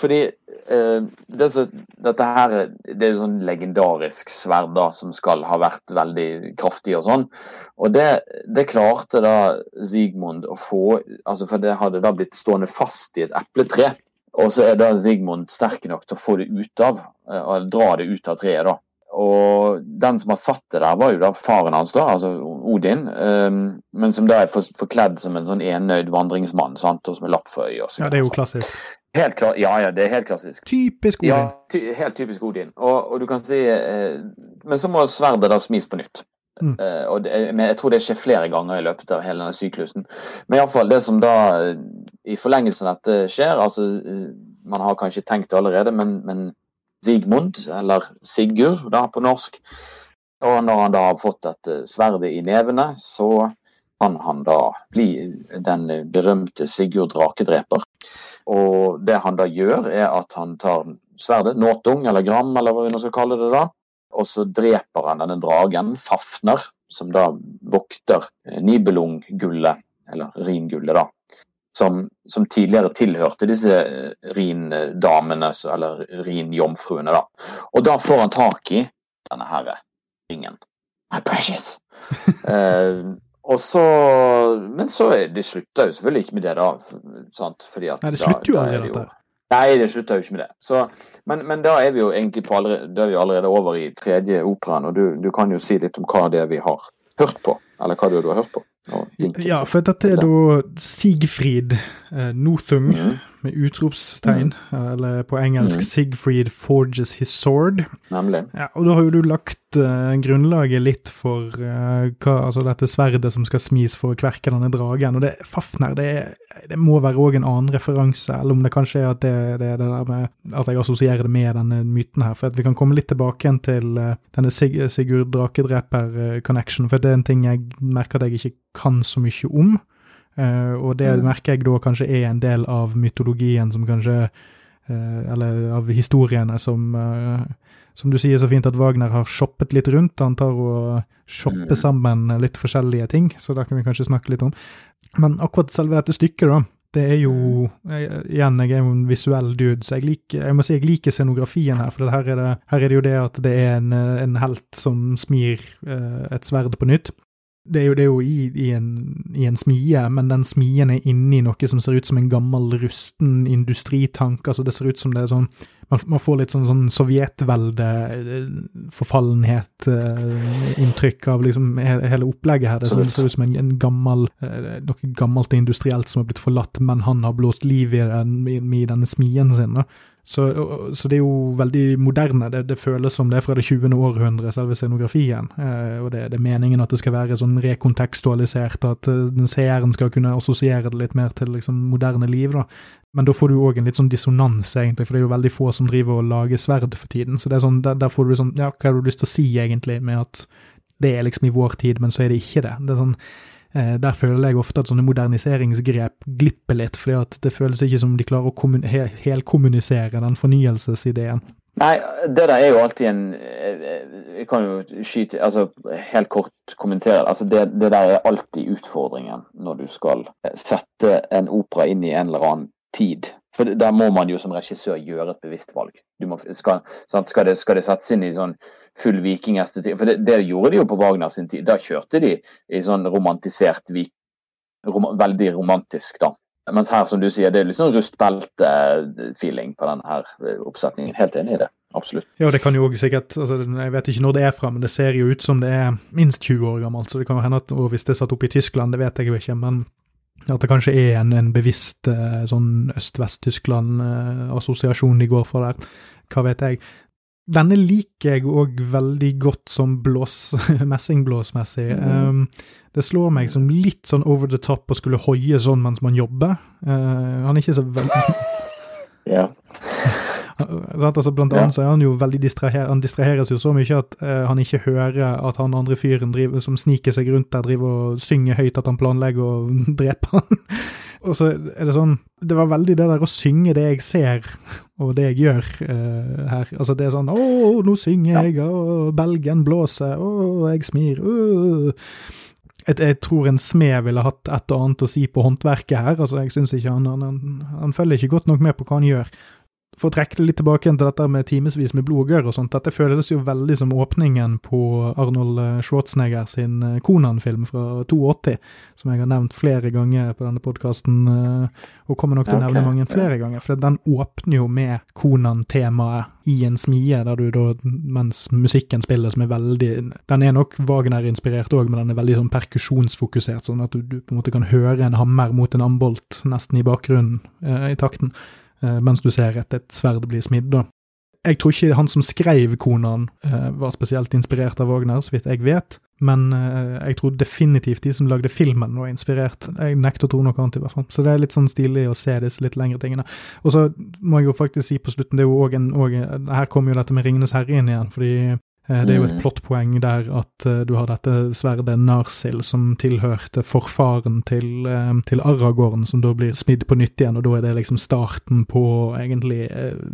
Fordi eh, det så, dette her er- det er jo sånn legendarisk sverd da, som skal ha vært veldig kraftig og sånn. Og det, det klarte da Sigmund å få altså For det hadde da blitt stående fast i et epletre. Og så er da Sigmund sterk nok til å få det ut av, eh, og dra det ut av treet. da. Og den som har satt det der, var jo da faren hans, da, altså Odin. Um, men som da er forkledd som en sånn enøyd vandringsmann sant, og som er lapp for øyet. og så Ja, det er jo klassisk. Helt klar, ja, ja, det er helt klassisk. Typisk Odin. Ja, ty, helt typisk Odin. Og, og du kan si eh, Men så må sverdet da smis på nytt. Mm. Eh, og det, men jeg tror det skjer flere ganger i løpet av hele denne syklusen. Men iallfall det som da eh, i forlengelsen av dette skjer altså eh, Man har kanskje tenkt det allerede, men, men Sigmund, eller Sigurd da på norsk Og når han da har fått dette sverdet i nevene, så kan han da bli den berømte Sigurd Drakedreper. Og det han da gjør, er at han tar sverdet, nåtung eller gram, eller hva vi nå skal kalle det da, og så dreper han denne dragen, Fafner, som da vokter eh, Nibelung-gullet, eller Ringullet, da. Som, som tidligere tilhørte disse rindamene, Rin-damene, eller Rin-jomfruene, da. Og da får han tak i denne her ringen. My precious! eh, så Men så det slutter jo selvfølgelig ikke med det, da. Sant? Fordi at Nei, det slutter jo aldri, det dette. Nei, det slutter jo ikke med det. Så, men, men da er vi jo egentlig på allerede, da er vi allerede over i tredje operaen, og du, du kan jo si litt om hva det er vi har hørt på. Eller hva det er du har hørt på. og Ja, for dette er da Sigfrid eh, Nothung, Mhm, med utropstegn, eller på engelsk mm. 'Sigfried forges his sword. Nemlig. Ja, og da har jo du lagt uh, grunnlaget litt for uh, hva, altså dette sverdet som skal smis for å kverke denne dragen. Og det Fafner, det, det må være òg en annen referanse, eller om det kanskje er at det, det det der med at jeg assosierer det med denne myten her. For vi kan komme litt tilbake igjen til uh, denne Sig Sigurd Drakedreper-connection, for det er en ting jeg merker at jeg ikke kan så mye om. Uh, og det mm. merker jeg da kanskje er en del av mytologien som kanskje uh, Eller av historiene som uh, Som du sier så fint at Wagner har shoppet litt rundt. Han tar og shopper mm. sammen litt forskjellige ting, så da kan vi kanskje snakke litt om. Men akkurat selve dette stykket, da. Det er jo jeg, Igjen, jeg er jo en visuell dude, så jeg, liker, jeg må si jeg liker scenografien her. For her er, det, her er det jo det at det er en, en helt som smir et sverd på nytt. Det er jo, det er jo i, i, en, i, en, smie, men den smien er inni noe som ser ut som en gammel, rusten industritank. altså Det ser ut som det er sånn Man, man får litt sånn, sånn sovjetvelde-forfallenhet-inntrykk eh, av liksom hele opplegget her. Det ser, det ser ut som en, en gammel, eh, noe gammelt industrielt som har blitt forlatt, men han har blåst liv i, den, i, i denne smien sin. da. Så, så, det er jo veldig moderne. Det, det, føles som det er fra det 20. århundre, selve scenografien. Eh, og det, det, er meningen at det skal være sånn rekontekstualisert, at uh, seeren skal kunne assosiere det litt mer til liksom, moderne liv. da. Men da får du òg en litt sånn dissonans, egentlig, for det er jo veldig få som driver og lager sverd for tiden. Så det er sånn, der, der får du sånn Ja, hva har du lyst til å si, egentlig, med at det er liksom i vår tid, men så er det ikke det. Det er sånn Eh, der føler jeg ofte at sånne moderniseringsgrep glipper litt, fordi at det føles ikke som de klarer å he helkommunisere den fornyelsesideen. Nei, det der er jo alltid en eh, Jeg kan jo skyte Altså helt kort kommentere. altså det, det der er alltid utfordringen når du skal sette en opera inn i en eller annen tid. For der må man jo som regissør gjøre et bevisst valg. Må, skal, skal, det, skal, det, settes inn i sånn full vikingestetikk? For det, det, gjorde de jo på Wagner sin tid. Da kjørte de i sånn romantisert. Rom, veldig romantisk, da. Mens her, som du sier, det er litt sånn rustbelte-feeling på denne her eh, oppsetningen. Helt enig i det. Absolutt. Ja, det kan jo også sikkert altså, Jeg vet ikke når det er fra, men det ser jo ut som det er minst 20 år gammelt. Så det kan jo hende at og hvis det er satt opp i Tyskland, det vet jeg jo ikke. men at det kanskje er en, en bevisst eh, sånn Øst-Vest-Tyskland-assosiasjon de går for der. Hva vet jeg. Denne liker jeg òg veldig godt som blås, messingblåsmessig. Mm. Um, det slår meg som litt sånn over the top å skulle hoie sånn mens man jobber. Uh, han er ikke så veldig Ja. altså, blant annet så er han jo veldig distraher han distraheres jo så mye at uh, han ikke hører at han andre fyren driver, som sniker seg rundt der, driver og synger høyt at han planlegger å drepe han. og så er det sånn Det var veldig det der å synge det jeg ser, og det jeg gjør uh, her. Altså det er sånn Å, nå synger jeg, og belgen blåser, og jeg smir, uh. Jeg, jeg, tror en smed ville hatt et og annet å si på håndverket her. altså Jeg syns ikke han, han, han, han følger ikke godt nok med på hva han gjør for å trekke det litt tilbake til dette med timevis med blodgørr og sånt, dette føles jo veldig som åpningen på Arnold eh, Schwarzenegger sin Konan-film eh, fra 82, som jeg har nevnt flere ganger på denne podkasten, eh, og kommer nok til å nevne mange flere ganger. For den åpner jo med Konan-temaet i en smie, der du da, mens musikken spiller, som er veldig Den er nok Wagner-inspirert òg, men den er veldig sånn perkusjonsfokusert, sånn at du, du, på en måte kan høre en hammer mot en ambolt nesten i bakgrunnen eh, i takten. Eh, mens du ser at et sverd blir smidd. da. Jeg tror ikke han som skrev Konan eh, var spesielt inspirert av Wagner, så vidt jeg vet, men eh, jeg tror definitivt de som lagde filmen var inspirert. Jeg nekter å tro noe annet, i hvert fall. Så det er litt sånn stilig å se disse litt lengre tingene. Og så må jeg jo faktisk si på slutten, det er jo òg en, og, Her kommer jo dette med Ringenes herre inn igjen, fordi det er jo et mm. plottpoeng der at uh, du har dette sverdet Narsil som tilhørte forfaren til, uh, til Aragorn, som da blir smidd på nytt igjen, og da er det liksom starten på egentlig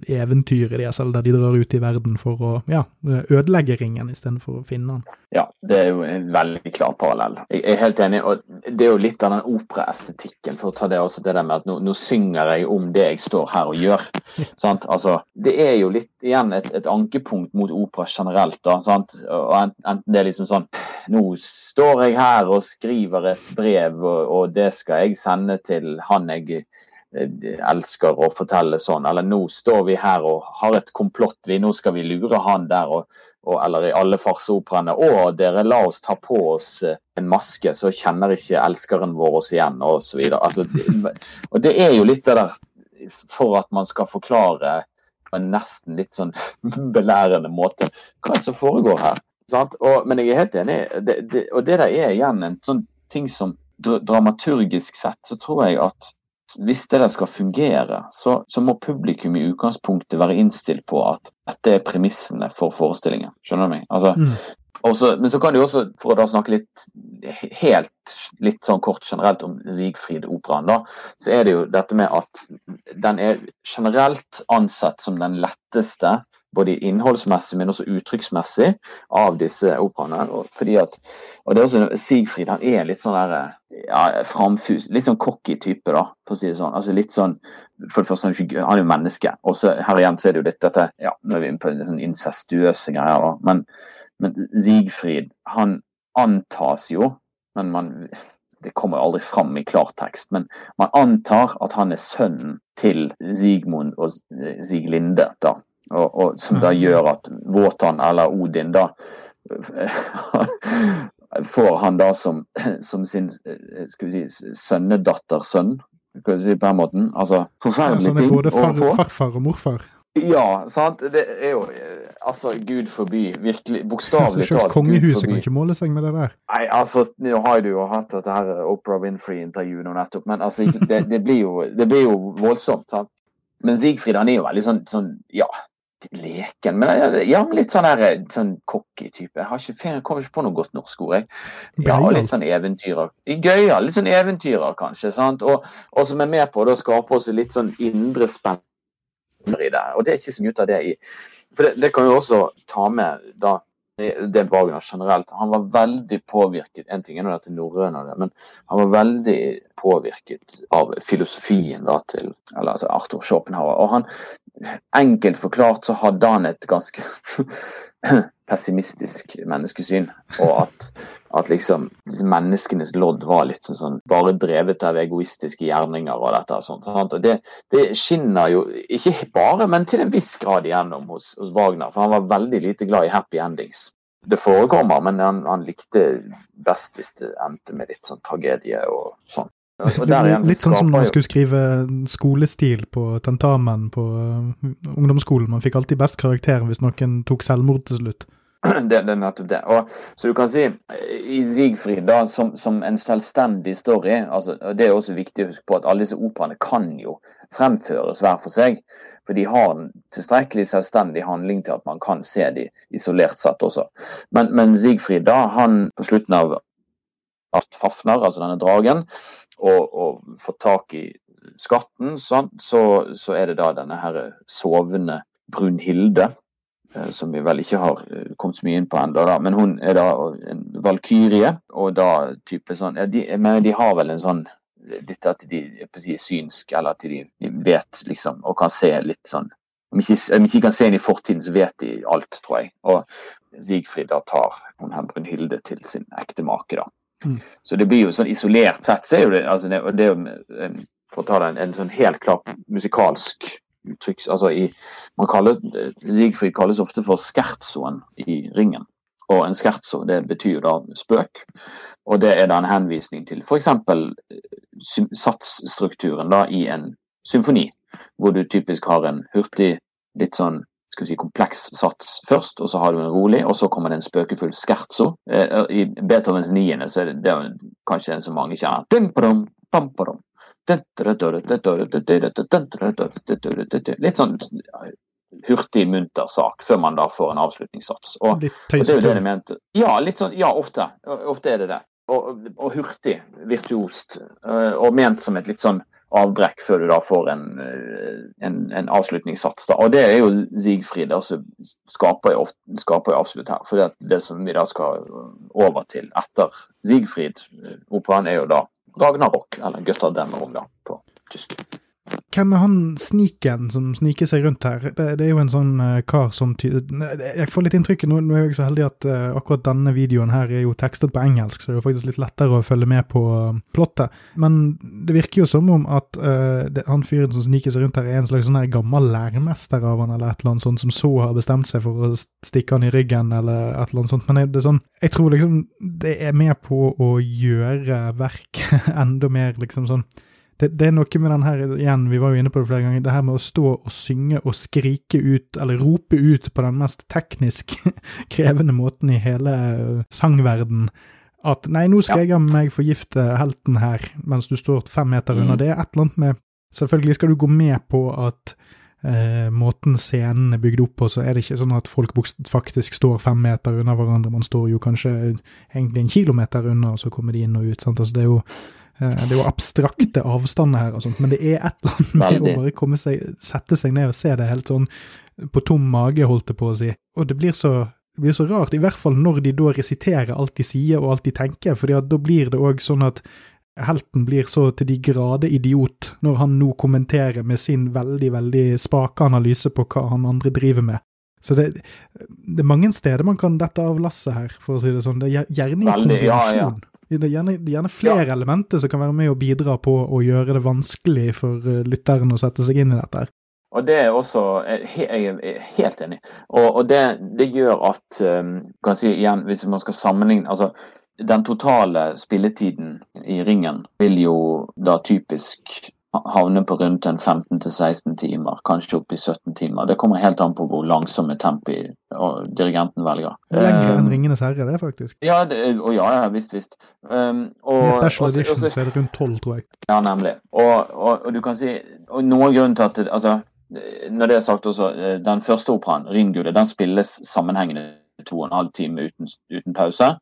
eventyret deres, eller der de drar ut i verden for å ja, ødelegge ringen istedenfor å finne den. Ja, det er jo en veldig klar parallell. Jeg er helt enig, og det er jo litt av den operaestetikken, for å ta det også det der med at nå, nå synger jeg om det jeg står her og gjør. sant? Altså, det er jo litt igjen et, et ankepunkt mot opera generelt da, sant? og enten det er liksom sånn Nå står jeg her og skriver et brev, og, og det skal jeg sende til han jeg elsker å fortelle sånn. Eller nå står vi her og har et komplott, vi, nå skal vi lure han der. og, og eller i alle farseoperaene. Å, dere, la oss ta på oss eh, en maske, så kjenner ikke elskeren vår oss igjen, og osv. Altså, og det er jo litt det der for at man skal forklare på en nesten litt sånn belærende måte hva som foregår her. Og, men jeg er helt enig, det, det, og det der er igjen en sånn ting som dramaturgisk sett, så tror jeg at hvis det der skal fungere, så, så, må publikum i utgangspunktet være innstilt på at dette er premissene for forestillingen. Skjønner du meg? Altså, mm. Også, men så kan du også, for å da snakke litt helt litt sånn kort generelt om Siegfried-operaen, da, så er det jo dette med at den er generelt ansett som den letteste både innholdsmessig, men også uttrykksmessig, av disse operaene. Fordi at, og det er også Sigfrid han er litt sånn der, ja, framfus, litt sånn cocky type, da, for å si det sånn. Altså litt sånn, For det første, han er jo menneske. Og så her igjen så er det jo litt dette ja, Nå er vi inne på en sånn incestuøse greier, da. Men, men Sigfrid, han antas jo, men man det kommer aldri fram i klartekst, men man antar at han er sønnen til Sigmund og Siglinde. da, og, og, som da gjør at Våtan, eller Odin, da får han da som, som sin skal vi si, sønnedattersønn, skal vi si på den måten. Altså forferdelige ting å få. Både farfar og morfar? Ja, sant. Det er jo Altså, gud forby. Virkelig. Bokstavelig altså. Kongehuset kan ikke måle seg med det der. Nei, altså, nå har du jo hatt dette her Oprah Winfrey-intervjuet nå nettopp, men altså, det, det, blir jo, det blir jo voldsomt. sant? Men Sigfrid han er jo veldig sånn, sånn ja, leken. Men jeg, ja, litt sånn her, sånn cocky type. Jeg, har ikke, jeg kommer ikke på noe godt norsk ord. Jeg. Ja, litt sånn eventyrer. Gøyal. Litt sånn eventyrer, kanskje. sant? Og, og som er med på å skape oss litt sånn indre spenn i det. Og det er ikke så mye av det i For det, det kan jo også ta med da det Wagner generelt. Han var veldig påvirket En ting er nå dette norrøne, men han var veldig påvirket av filosofien da til eller altså Arthur Schopenhauer. Og han, enkelt forklart så hadde han et ganske pessimistisk menneskesyn. Og at, at liksom menneskenes lodd var litt sånn, sånn bare drevet av egoistiske gjerninger og dette og sånt. Og det, det, skinner jo ikke bare, men til en viss grad igjennom hos, hos, Wagner. For han var veldig lite glad i happy endings. Det forekommer, men han, han likte best hvis det endte med litt sånn tragedie og sånn. Litt sånn som når man skulle skrive skolestil på tentamen på uh, ungdomsskolen. Man fikk alltid best karakter hvis noen tok selvmord til slutt. Det, det, er nettopp det. Og, så du kan si i Siegfried da, som, som en selvstendig story altså, Det er også viktig å huske på at alle disse operaene kan jo fremføres hver for seg. For de har en tilstrekkelig selvstendig handling til at man kan se de isolert sett også. Men, men Siegfried, da, han på slutten av Art Fafner, altså denne dragen, og, og få tak i skatten, så, så, er det da denne her sovende Brunhilde, eh, som vi vel ikke har eh, kommet så mye inn på ennå, men hun er da en valkyrie. Og da type sånn ja, de, Men de har vel en sånn litt at de er synske, eller at de, de, vet liksom, og kan se litt sånn Om ikke, om ikke kan se inn i fortiden, så vet de alt, tror jeg. Og Sigfrid da tar hun her Brunhilde til sin ekte make, da. Mm. Så det blir jo sånn isolert sett, så er jo det, altså det, det jo, For å ta det en, en sånn helt klar musikalsk uttrykk altså i, man kaller, Sigfrid kalles ofte for skertsoen i ringen. Og en skertso det betyr jo da spøk. Og det er da en henvisning til f.eks. satsstrukturen da i en symfoni, hvor du typisk har en hurtig, litt sånn skal vi si, kompleks sats først, og så har du en rolig, og så kommer det en spøkefull scherzo. I Beethovens niende så er det, det er kanskje den som mange kjenner. Litt sånn hurtig, munter sak før man da får en avslutningssats. Og, og det er jo det de mente. Ja, litt sånn, ja, ofte. Ofte er det det. Og, og hurtig, virtuost, og ment som et litt sånn avbrekk før du da får en, eh, en, en avslutningssats. Da. Og det er jo Sigfrid altså, skaper, jo, skaper jo absolutt her. For det, det, som vi da skal over til etter Sigfrid-operaen, er jo da Ragnarok, eller Götterdämmerung da, på tysk. Hvem er han sniken som sniker seg rundt her? Det, det er jo en sånn uh, kar som Jeg får litt inntrykk nå, nå er jeg så heldig at uh, akkurat denne videoen her er jo tekstet på engelsk, så det er jo faktisk litt lettere å følge med på uh, plottet. Men det virker jo som om at det, han fyren som sniker seg rundt her, er en slags sånn her gammel læremester av han, eller et eller annet sånt, som så har bestemt seg for å stikke han i ryggen, eller et eller annet sånt. Men det er sånn Jeg tror liksom det er med på å gjøre verket enda mer liksom sånn det, det, er noe med den her, igjen, vi var jo inne på det flere ganger, det her med å stå og synge og skrike ut, eller rope ut på den mest teknisk krevende måten i hele eh, sangverden. At nei, nå skal ja. jeg meg forgifte helten her, mens du står fem meter unna. Mm. Det er et eller annet med Selvfølgelig skal du gå med på at eh, måten scenen er bygd opp på, så er det ikke sånn at folk faktisk står fem meter unna hverandre. Man står jo kanskje egentlig en kilometer unna, og så kommer de inn og ut. sant? Altså, det er jo det er jo abstrakte avstander her, og sånt, men det er et eller annet med å bare komme seg, sette seg ned og se det helt sånn på tom mage, holdt jeg på å si. Og det blir så det blir så rart, i hvert fall når de da resiterer alt de sier og alt de tenker, for da blir det òg sånn at helten blir så til de grader idiot når han nå kommenterer med sin veldig, veldig spake analyse på hva han andre driver med. Så det, det er mange steder man kan dette av lasset her, for å si det sånn. Det er gjerne i kombinasjon. Ja, ja. Det er gjerne, gjerne flere ja. elementer som kan være med å bidra på å gjøre det vanskelig for eh, lytteren å sette seg inn i dette. Og det er også Jeg er helt enig. Og, og det, det, gjør at kan kan si igjen, Hvis man skal sammenligne altså den totale spilletiden i ringen vil jo da typisk havne på rundt 15-16 timer, kanskje opp i 17 timer. Det kommer helt an på hvor langsomme tempi dirigenten velger. Lenger enn um, Ringenes herre, det, faktisk. Ja, det, og ja, ja, visst, visst. Um, og, Med special edition også, så er det rundt 12, tror jeg. Ja, nemlig. Og, og, og du kan si og Noen grunn til at altså, Når det er sagt også, eh, den første operaen, 'Ringgullet', den spilles sammenhengende to og en halv time uten, uten, pause.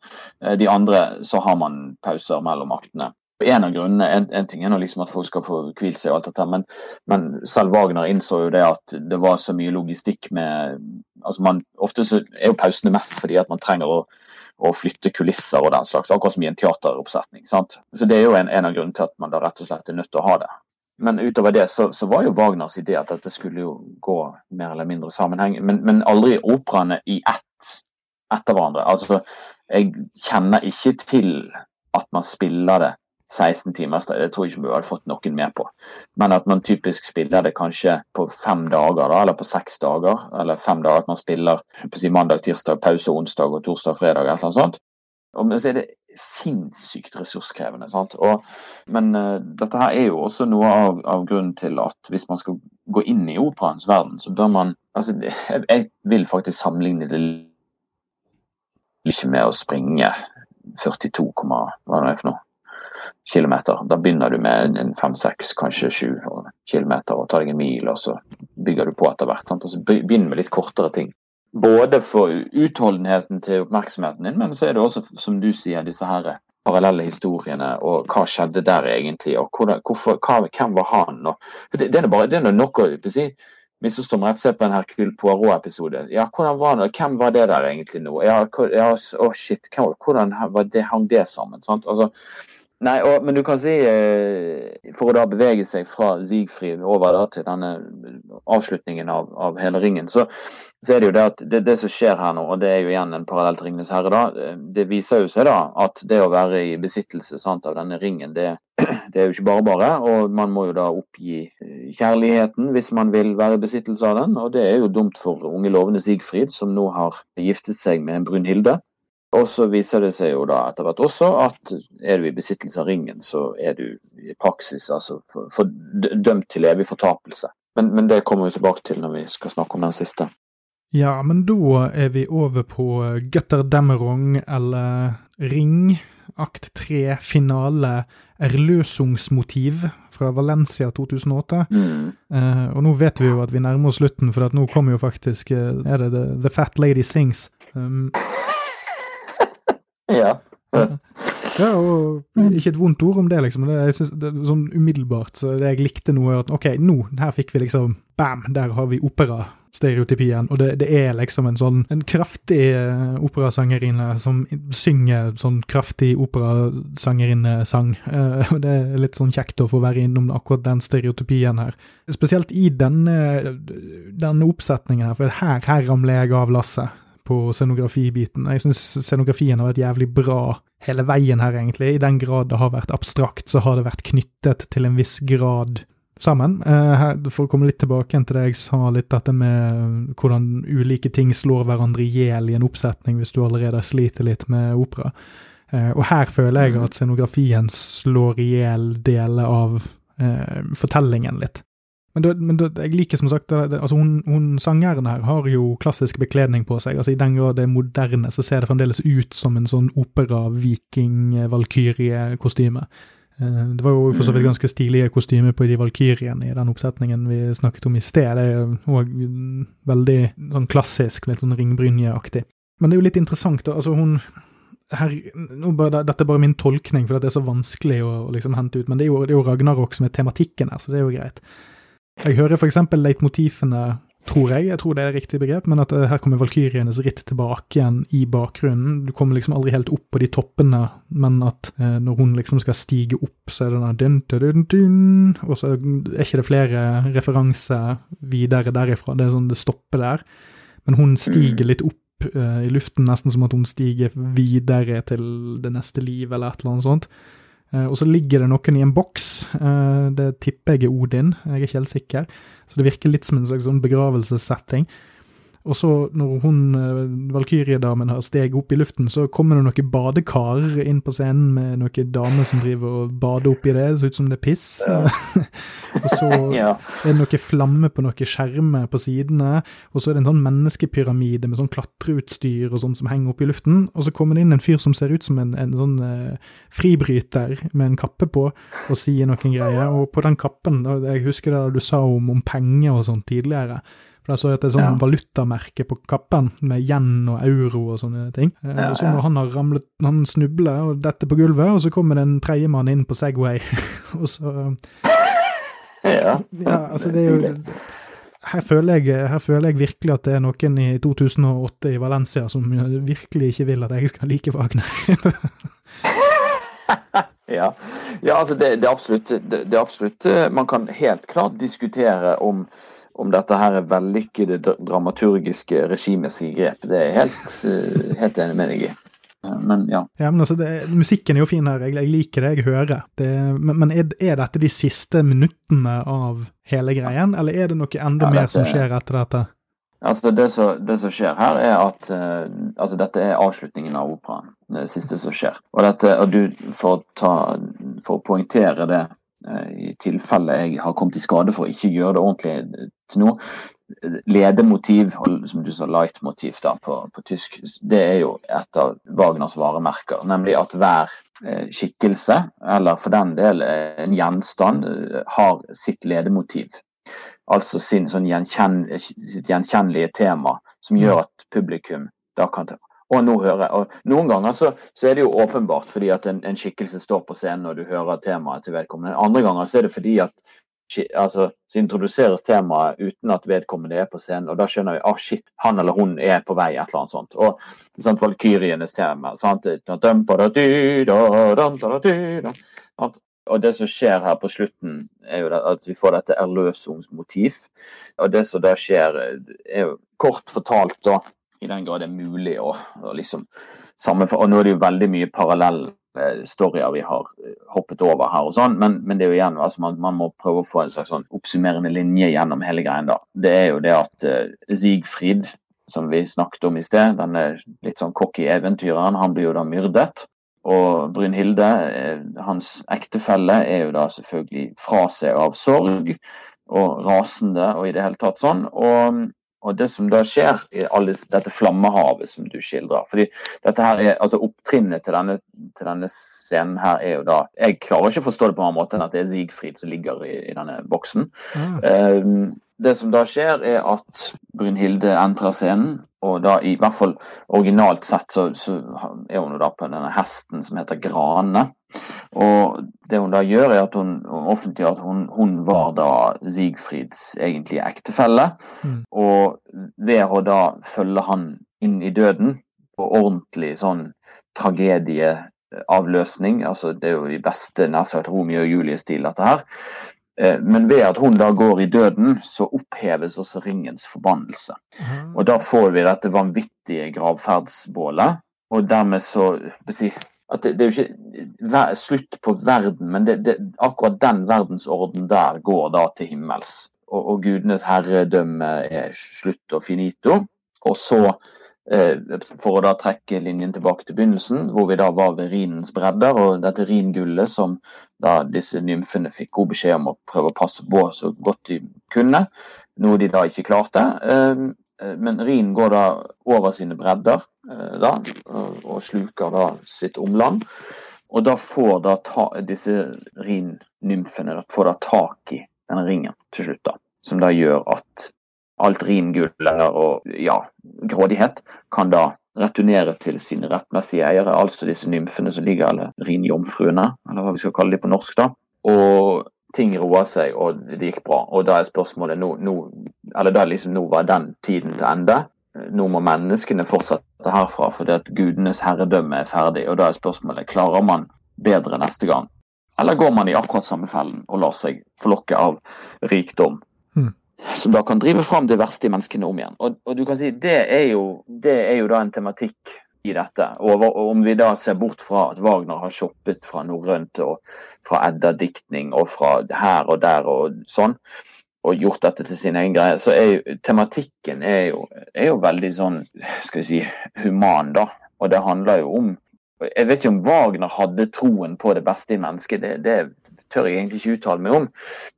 Eh, de andre så har man pauser mellom aktene. En av grunnene, en, en ting er liksom at folk skal få hvilt seg, og alt dette, men, men, selv Wagner innså jo det at det var så mye logistikk med altså man, Ofte er jo pausene mest fordi at man trenger å, å flytte kulisser og den slags, akkurat som i en teateroppsetning. sant? Så Det er jo en, en av grunnene til at man da rett og slett er nødt til å ha det. Men utover det så, så, var jo Wagners idé at dette skulle jo gå mer eller mindre sammenheng, men, men aldri operaene i ett etter hverandre. Altså, jeg kjenner ikke til at man spiller det 16 timer. Det tror jeg ikke vi hadde fått noen med på. Men at man typisk spiller det kanskje på fem dager, da, eller på seks dager. Eller fem dager. At man spiller si, mandag, tirsdag, pause onsdag og torsdag, fredag. eller noe sånt. Og så er det sinnssykt ressurskrevende. sant? Og, men uh, dette her er jo også noe av, av, grunnen til at hvis man skal gå inn i operaens verden, så bør man altså, jeg, jeg vil faktisk sammenligne det ikke med å springe 42, hva det er for noe, kilometer. Da begynner du med en fem-seks, kanskje sju kilometer og tar deg en mil, og så bygger du på etter hvert. Sant? Og så Begynn med litt kortere ting. Både for utholdenheten til oppmerksomheten din, men så er det også, som du sier, disse her parallelle historiene og hva skjedde der egentlig, og hvordan, hvorfor, hva, hvem var han? Og, for det, det, er bare, det er nok å si, misforstå meg rett, se på en Hercule Poirot-episode. Ja, hvordan var det? Hvem var det der egentlig nå? Ja, ja oh shit, hvordan var det, hang det sammen? Sant? Altså, Nei, og, men du kan si, eh, for å da bevege seg fra Siegfried over da, til denne avslutningen av, av hele ringen, så, så, er det jo det at det, det, som skjer her nå, og det er jo igjen en parallell til Ringenes herre, da, det viser jo seg da at det å være i besittelse sant, av denne ringen, det, det, er jo ikke bare bare. Og man må jo da oppgi eh, kjærligheten hvis man vil være i besittelse av den, og det er jo dumt for unge lovende Sigfrid, som nå har giftet seg med Brunhilde. Og så viser det seg jo da etter hvert også at er du i besittelse av ringen, så er du i praksis altså for, for, dømt til evig fortapelse. Men, men, det kommer vi tilbake til når vi skal snakke om den siste. Ja, men da er vi over på Götterdämmerung, eller Ring, akt tre, finale, Erløsungsmotiv fra Valencia 2008. Mm. Eh, og nå vet vi jo at vi nærmer oss slutten, for at nå kommer jo faktisk uh, er det The, The Fat Lady Sings. Um, ja. ja, og ikke et vondt ord om det, liksom. Det, synes, det er sånn umiddelbart så det jeg likte noe, at OK, nå, her fikk vi liksom Bam! Der har vi opera-stereotypien. Og det, det, er liksom en sånn en kraftig uh, operasangerinne som synger sånn kraftig operasangerinnesang. Uh, og det er litt sånn kjekt å få være innom akkurat den stereotypien her. Spesielt i denne, denne oppsetningen her, for her, her ramler jeg av lasset på scenografibiten. Jeg syns scenografien har vært jævlig bra hele veien her, egentlig. I den grad det har vært abstrakt, så har det vært knyttet til en viss grad sammen. Her, for å komme litt tilbake til det jeg sa litt dette med hvordan ulike ting slår hverandre i hjel i en oppsetning hvis du allerede sliter litt med opera. Eh, og her føler jeg at scenografien slår i hjel deler av eh, fortellingen litt. Men, det, men det, jeg liker som sagt det, altså hun, hun Sangeren her har jo klassisk bekledning på seg. altså I den grad det er moderne, så ser det fremdeles ut som en sånn opera-viking-valkyrje-kostyme. Eh, det var jo for så vidt ganske stilige kostymer på de valkyriene i den oppsetningen vi snakket om i sted. Det er jo òg veldig sånn klassisk, litt sånn ringbrynjeaktig. Men det er jo litt interessant, da. Altså, hun her, bare, Dette er bare min tolkning, for det er så vanskelig å, å liksom hente ut. Men det er, jo, det er jo Ragnarok som er tematikken her, så det er jo greit. Jeg hører f.eks. leitmotivene tror jeg, jeg tror det er riktig begrep, men at uh, her kommer valkyrienes ritt tilbake igjen i bakgrunnen. Du kommer liksom aldri helt opp på de toppene, men at eh, når hun liksom skal stige opp, så er det den dun, og så er ikke det flere referanser videre derifra. Det er sånn det stopper der. Men hun stiger litt opp uh, i luften, nesten som at hun stiger videre til det neste liv, eller et eller annet sånt. Uh, og så ligger det noen i en boks. Uh, det tipper jeg er Odin, jeg er ikke helt sikker. Så det virker litt som en slags sånn begravelsessetting. Og så, når hun, valkyrjedamen valkyriedamen, har steg opp i luften, så kommer det noen badekarer inn på scenen med noen damer som driver og bader oppi det. Det ser ut som det er piss. Ja. og så er det noen flammer på noen skjermer på sidene. Og så er det en sånn menneskepyramide med sånn klatreutstyr og sånn som henger opp i luften. Og så kommer det inn en fyr som ser ut som en, en sånn uh, fribryter med en kappe på, og sier noen greier. Og på den kappen, jeg husker det du sa om, om penger og sånn tidligere. For jeg så at det er sånn ja. valutamerke på kappen med yen og euro og sånne ting. Eh, ja, og så når han har ramlet, han snubler og detter på gulvet, og så kommer det en tredjemann inn på Segway, og så ja. ja. altså det er jo her føler, jeg, her føler jeg virkelig at det er noen i 2008 i Valencia som virkelig ikke vil at jeg skal like Wagner. ja. ja, altså det, det, er absolutt, det, det, er absolutt eh, Man kan helt klart diskutere om om dette her er vellykkede dramaturgiske regimessige grep. Det er jeg helt, eh, helt enig med deg i. Men ja. ja men altså det, musikken er jo fin her, jeg, jeg liker det jeg hører. Det, men, men er, er, dette de siste minuttene av hele greien, eller er det noe enda ja, mer som skjer etter dette? Altså det, så, det som skjer her, er at uh, altså dette er avslutningen av operaen. Det siste som skjer. Og, dette, og du, for ta, for å poengtere det Eh, i tilfelle jeg har kommet i skade for å ikke gjøre det ordentlig til nå. Ledemotiv, som du sa, lightmotiv da på, på, tysk, det er jo et av Wagners varemerker. Nemlig at hver eh, skikkelse, eller for den del eh, en gjenstand, har sitt ledemotiv. Altså sin sånn gjenkjenn, sitt gjenkjennelige tema, som gjør at publikum da kan ta og nå hører. Og noen ganger så, så, er det jo åpenbart fordi at en, en, skikkelse står på scenen og du hører temaet til vedkommende. Andre ganger så er det fordi at altså, så introduseres temaet uten at vedkommende er på scenen, og da skjønner vi ah, shit, han eller hun er på vei, et eller annet sånt. Og sant, Valkyrienes tema. sant, og det som skjer her på slutten, er jo at vi får dette erløsungsmotiv. Og det som da skjer, er jo kort fortalt da i den grad det er mulig å, liksom sammenføre. Og nå er det jo veldig mye parallelle eh, storyer vi har eh, hoppet over her, og sånn, men, men det er jo igjen, altså man, man, må prøve å få en slags sånn oppsummerende linje gjennom hele greien. da. Det er jo det at uh, Sigfrid, som vi snakket om i sted, denne litt sånn cocky eventyreren, han blir jo da myrdet. Og Brynhilde, hans ektefelle, er jo da selvfølgelig fra seg av sorg og rasende og i det hele tatt sånn. Og og det som da skjer i dette flammehavet som du skildrer fordi dette her er, altså Opptrinnet til denne, til denne, scenen her er jo da Jeg klarer ikke å forstå det på en annen måte enn at det er Sigfrid som ligger i, i denne boksen. Mm. Um, det som da skjer, er at Brynhilde entrer scenen, og da i hvert fall originalt sett så, så er hun da på denne hesten som heter Grane. Og det hun da gjør, er at hun, hun offentliggjør at hun, hun, var da Sigfrids egentlige ektefelle. Mm. Og ved å da følge han inn i døden på ordentlig sånn tragedieavløsning, altså det er jo i beste nær sagt Romeo og Julie-stil, dette her. Eh, men ved at hun da går i døden, så oppheves også ringens forbannelse. Mm. Og da får vi dette vanvittige gravferdsbålet. Og dermed så at det, det, er jo ikke slutt på verden, men det, det, akkurat den verdensorden der går da til himmels. Og, og gudenes herredømme er slutt og finito. Og så, eh, for å da trekke linjen tilbake til begynnelsen, hvor vi da var ved Rinens bredder, og dette ringullet som da disse nymfene fikk god beskjed om å prøve å passe på så godt de kunne, noe de da ikke klarte. Eh, Eh, men Rin går da over sine bredder da, og sluker da sitt omland. Og da får da ta, disse rinnymfene får da tak i denne ringen til slutt, da. Som da gjør at alt ringull og ja, grådighet kan da returnere til sine rettmessige eiere, altså disse nymfene som ligger, eller rinjomfruene, eller hva vi skal kalle dem på norsk. da. Og ting roa seg, og det gikk bra. Og da er spørsmålet nå, nå Eller da liksom nå var den tiden til ende. Nå må menneskene fortsette herfra fordi at gudenes herredømme er ferdig. Og da er spørsmålet klarer man bedre neste gang. Eller går man i akkurat samme fellen og lar seg forlokke av rikdom? Mm. Som da kan drive fram det verste i menneskene om igjen. Og, og du kan si det er, jo, det er jo da en tematikk i dette. Og, om vi da ser bort fra at Wagner har shoppet fra norrønt og fra Edda-diktning og fra her og der og sånn, og gjort dette til sin egen greie, så er jo tematikken er jo, er jo veldig sånn, skal vi si, human, da. Og det handler jo om Jeg vet ikke om Wagner hadde troen på det beste i mennesket, det, det tør jeg egentlig ikke uttale meg om.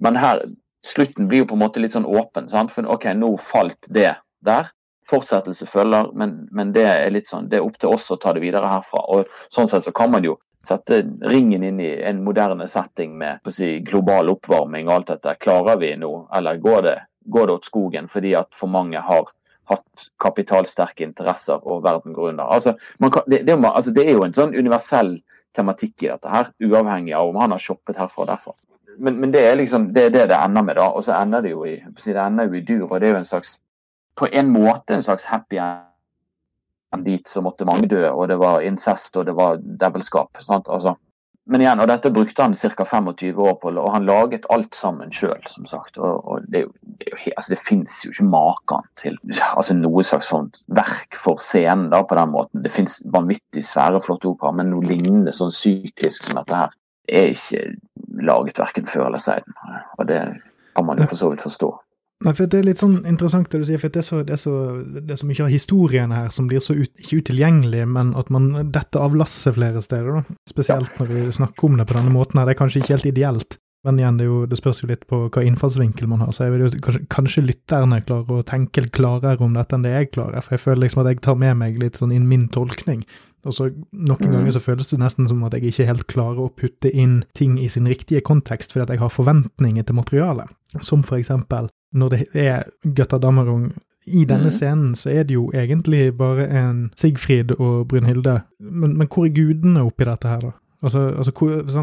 Men her, slutten blir jo på en måte litt sånn åpen. Sant? For OK, nå falt det der fortsettelse følger, men, men, det er litt sånn, det er opp til oss å ta det videre herfra. og Sånn sett så kan man jo sette ringen inn i en moderne setting med si, global oppvarming og alt dette. Klarer vi nå, eller går det, går åt skogen fordi at for mange har hatt kapitalsterke interesser og verden går under? Altså, kan, det, det, altså, det, er jo en sånn universell tematikk i dette her, uavhengig av om han har shoppet herfra og derfra. Men, men, det er liksom det, er det det ender med, da. Og så ender det jo i, det ender jo i dur, og det er jo en slags på en måte en slags happy end dit så måtte mange dø, og det var incest og det var devilskap. Altså. Men igjen, og dette brukte han ca. 25 år på, og han laget alt sammen sjøl, som sagt. Og, og det, det, altså, det fins jo ikke maken til altså, noe slags sånt verk for scenen da, på den måten. Det fins vanvittig svære, flotte operaer, men noe lignende sånn psykisk som dette her er ikke laget verken før eller siden. Og det kan man jo for så vidt forstå. Nei, for Det er litt sånn interessant det du sier, for det er så, det er så, det er så mye av historiene her som blir så ut, ikke utilgjengelig, men at man detter av lasset flere steder. da. Spesielt når vi snakker om det på denne måten her. Det er kanskje ikke helt ideelt. Men igjen, det, jo, det spørs jo litt på hva innfallsvinkel man har. Så jeg vil jo kanskje, kanskje lytterne klarer å tenke klarere om dette enn det jeg klarer. For jeg føler liksom at jeg tar med meg litt sånn inn min tolkning. Og så Noen mm. ganger så føles det nesten som at jeg ikke helt klarer å putte inn ting i sin riktige kontekst fordi at jeg har forventninger til materialet. Som for eksempel når det er Götterdammerung i denne mm. scenen så er det jo egentlig bare en Sigfrid og Brynhilde. Men, men hvor er gudene oppi dette her, da? Altså, altså,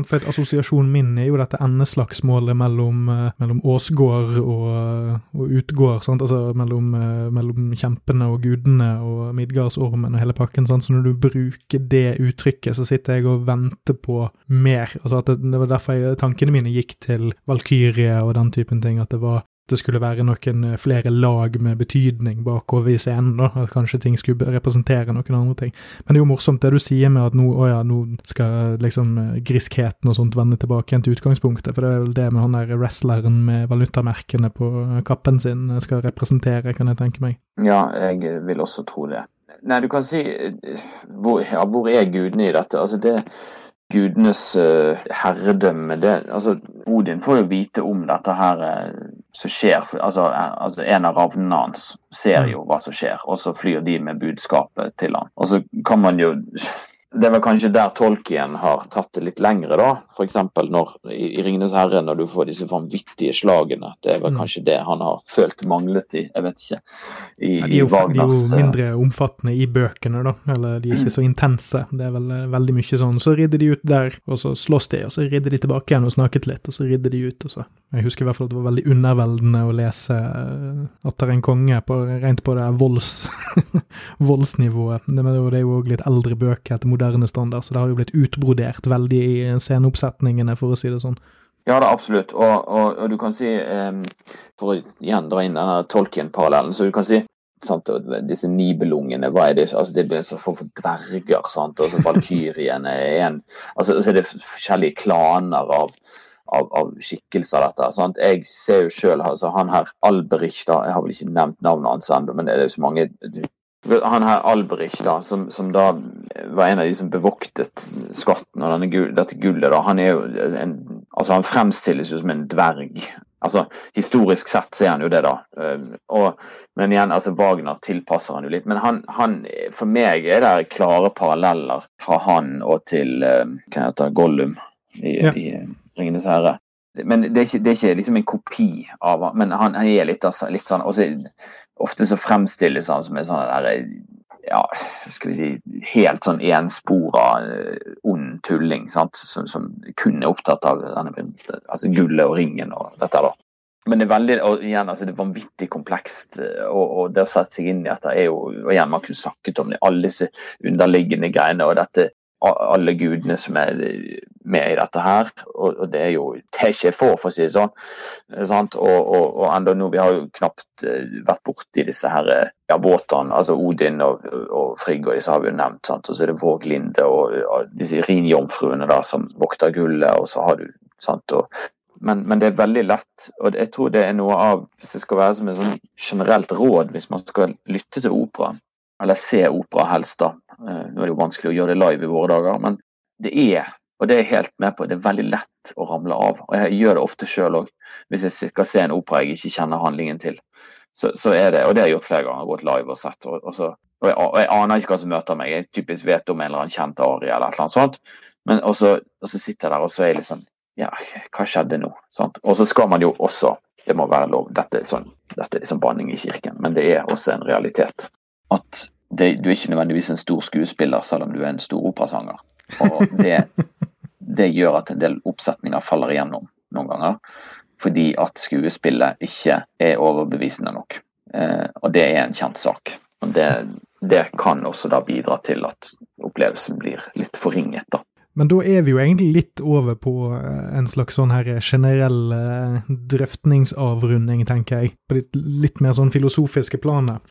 for et Assosiasjonen min er jo dette endeslagsmålet mellom, uh, mellom Åsgård og, uh, og Utgård. Sant? Altså mellom, uh, mellom, kjempene og gudene og Midgardsormen og hele pakken. Sant? Så når du bruker det uttrykket, så sitter jeg og venter på mer. Altså det, det var derfor jeg, tankene mine gikk til Valkyrie og den typen ting. At det var det skulle være noen eh, flere lag med betydning bakover i scenen, da, at kanskje ting skulle representere noen andre ting. Men det er jo morsomt det du sier med at nå, å ja, nå skal liksom eh, griskheten og sånt vende tilbake igjen til utgangspunktet, for det er vel det med han der wrestleren med valutamerkene på kappen sin skal representere, kan jeg tenke meg. Ja, jeg vil også tro det. Nei, du kan si eh, Hvor, ja, hvor er gudene i dette? Altså, det gudenes uh, herredømme det, altså, Odin får jo vite om dette her uh, som skjer. Altså, uh, altså, En av ravnene hans ser mm. jo hva som skjer, og så flyr de med budskapet til han. Og så kan man jo det er vel kanskje der Tolkien har tatt det litt lengre, da. F.eks. i, i 'Ringenes herre', når du får disse vanvittige slagene. Det er vel mm. kanskje det han har følt manglet i, jeg vet ikke, i, ja, de, er jo, Wagners, de er jo mindre omfattende i bøkene, da. Eller de er ikke så intense. Det er vel eh, veldig mye sånn Så ridder de ut der, og så slåss de, og så ridder de tilbake igjen og snakket litt, og så ridder de ut, og så Jeg husker i hvert fall at det var veldig underveldende å lese uh, Atter en konge på, rent på det volds, voldsnivået. Det, det er jo òg litt eldre bøker etter moderne standard, så det har jo blitt utbrodert veldig i sceneoppsetningene, for å si det sånn. Ja, det er absolutt. Og, og, og, du kan si, um, for å igjen dra inn denne Tolkien-parallellen, så du kan si sant, disse nibelungene, hva er det? Altså, det blir en sånn form for dverger. sant, og så Valkyriene er en altså, Så er det forskjellige klaner av, av, av skikkelser, dette. sant, Jeg ser jo sjøl altså, han her Alberich, da, jeg har vel ikke nevnt navnet hans ennå, men det er jo så mange han her Alberich, da, som, som, da var en av de som bevoktet skatten og denne, dette gullet, da, han er jo en, altså han fremstilles jo som en dverg Altså, Historisk sett så er han jo det, da. Og, men igjen, altså Wagner tilpasser han jo litt. Men han, han, for meg er det klare paralleller fra han og til hva heter Gollum i, ja. i Ringenes herre. Men det er, ikke, det er ikke, liksom en kopi av han, men han, han er litt, altså, litt sånn også, Ofte så fremstilles han som en sånn derre ja, skal vi si, helt sånn enspora ond tulling sant? Som, som kun er opptatt av denne, altså gullet og ringen og dette. da. Men det er veldig, og igjen, altså det er vanvittig komplekst. Og, og det å sette seg inn i dette er jo og igjen, Man kunne snakket om det, alle disse underliggende greiene. og dette alle gudene som er med i dette her. Og, og det er jo det er ikke få, for å si det sånn. Og, og, og enda nå, vi har jo knapt uh, vært borti disse her ja, båtene. altså Odin og, og Frigg og disse har vi jo nevnt. Sant? Og så er det Våglinde og, og disse rinjomfruene da, som vokter gullet. og så har du sant? Og, men, men, det er veldig lett, og jeg tror det er noe av Hvis det skal være som et sånn generelt råd hvis man skal lytte til opera, eller se opera helst, da, Eh, nå er det jo vanskelig å gjøre det live i våre dager, men det er og det er jeg helt med på, det er veldig lett å ramle av. Og jeg gjør det ofte sjøl òg, hvis jeg skal se en opera jeg ikke kjenner handlingen til. Så, så er det, Og det har jeg gjort flere ganger, gått live og sett. Og, og, så, og, jeg, og, jeg, aner ikke hva som møter meg. Jeg typisk vet om en eller annen kjent Ari eller et eller annet sånt. Men og så, sitter jeg der og så er jeg liksom Ja, hva skjedde nå? Sant? Og så skal man jo også Det må være lov. Dette er, sånn, dette er liksom banning i kirken, men det er også en realitet. At det, du er ikke nødvendigvis en stor skuespiller, selv om du er en stor operasanger. Og det, det gjør at en del oppsetninger faller igjennom noen ganger. Fordi at skuespillet ikke er overbevisende nok. Eh, og det er en kjent sak. Og det, det, kan også da bidra til at opplevelsen blir litt forringet, da. Men da er vi jo egentlig litt over på eh, en slags sånn her generell eh, drøftningsavrunding, tenker jeg. På litt, litt mer sånn filosofiske planet.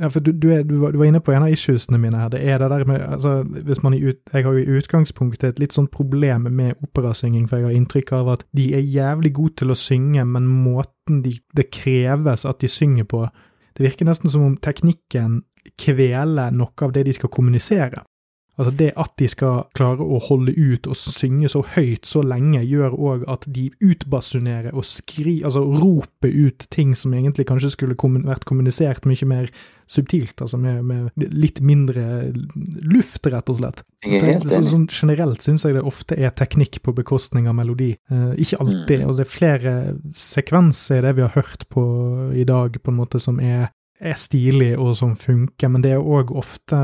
Ja, for du, du, er, du, var, inne på en av issuesene mine her. Det er det der med altså, hvis man ut, Jeg har jo i utgangspunktet et litt sånt problem med operasynging, for jeg har inntrykk av at de er jævlig gode til å synge, men måten de, det kreves at de synger på Det virker nesten som om teknikken kveler noe av det de skal kommunisere. Altså Det at de skal klare å holde ut og synge så høyt så lenge, gjør òg at de utbasunerer og skri, altså roper ut ting som egentlig kanskje skulle vært kommunisert mye mer subtilt, altså med, med, litt mindre luft, rett og slett. Så, så, sånn generelt syns jeg det ofte er teknikk på bekostning av melodi. Eh, ikke alltid. Mm. og Det er flere sekvenser i det vi har hørt på i dag, på en måte som er er stilig og som funker, men det er òg ofte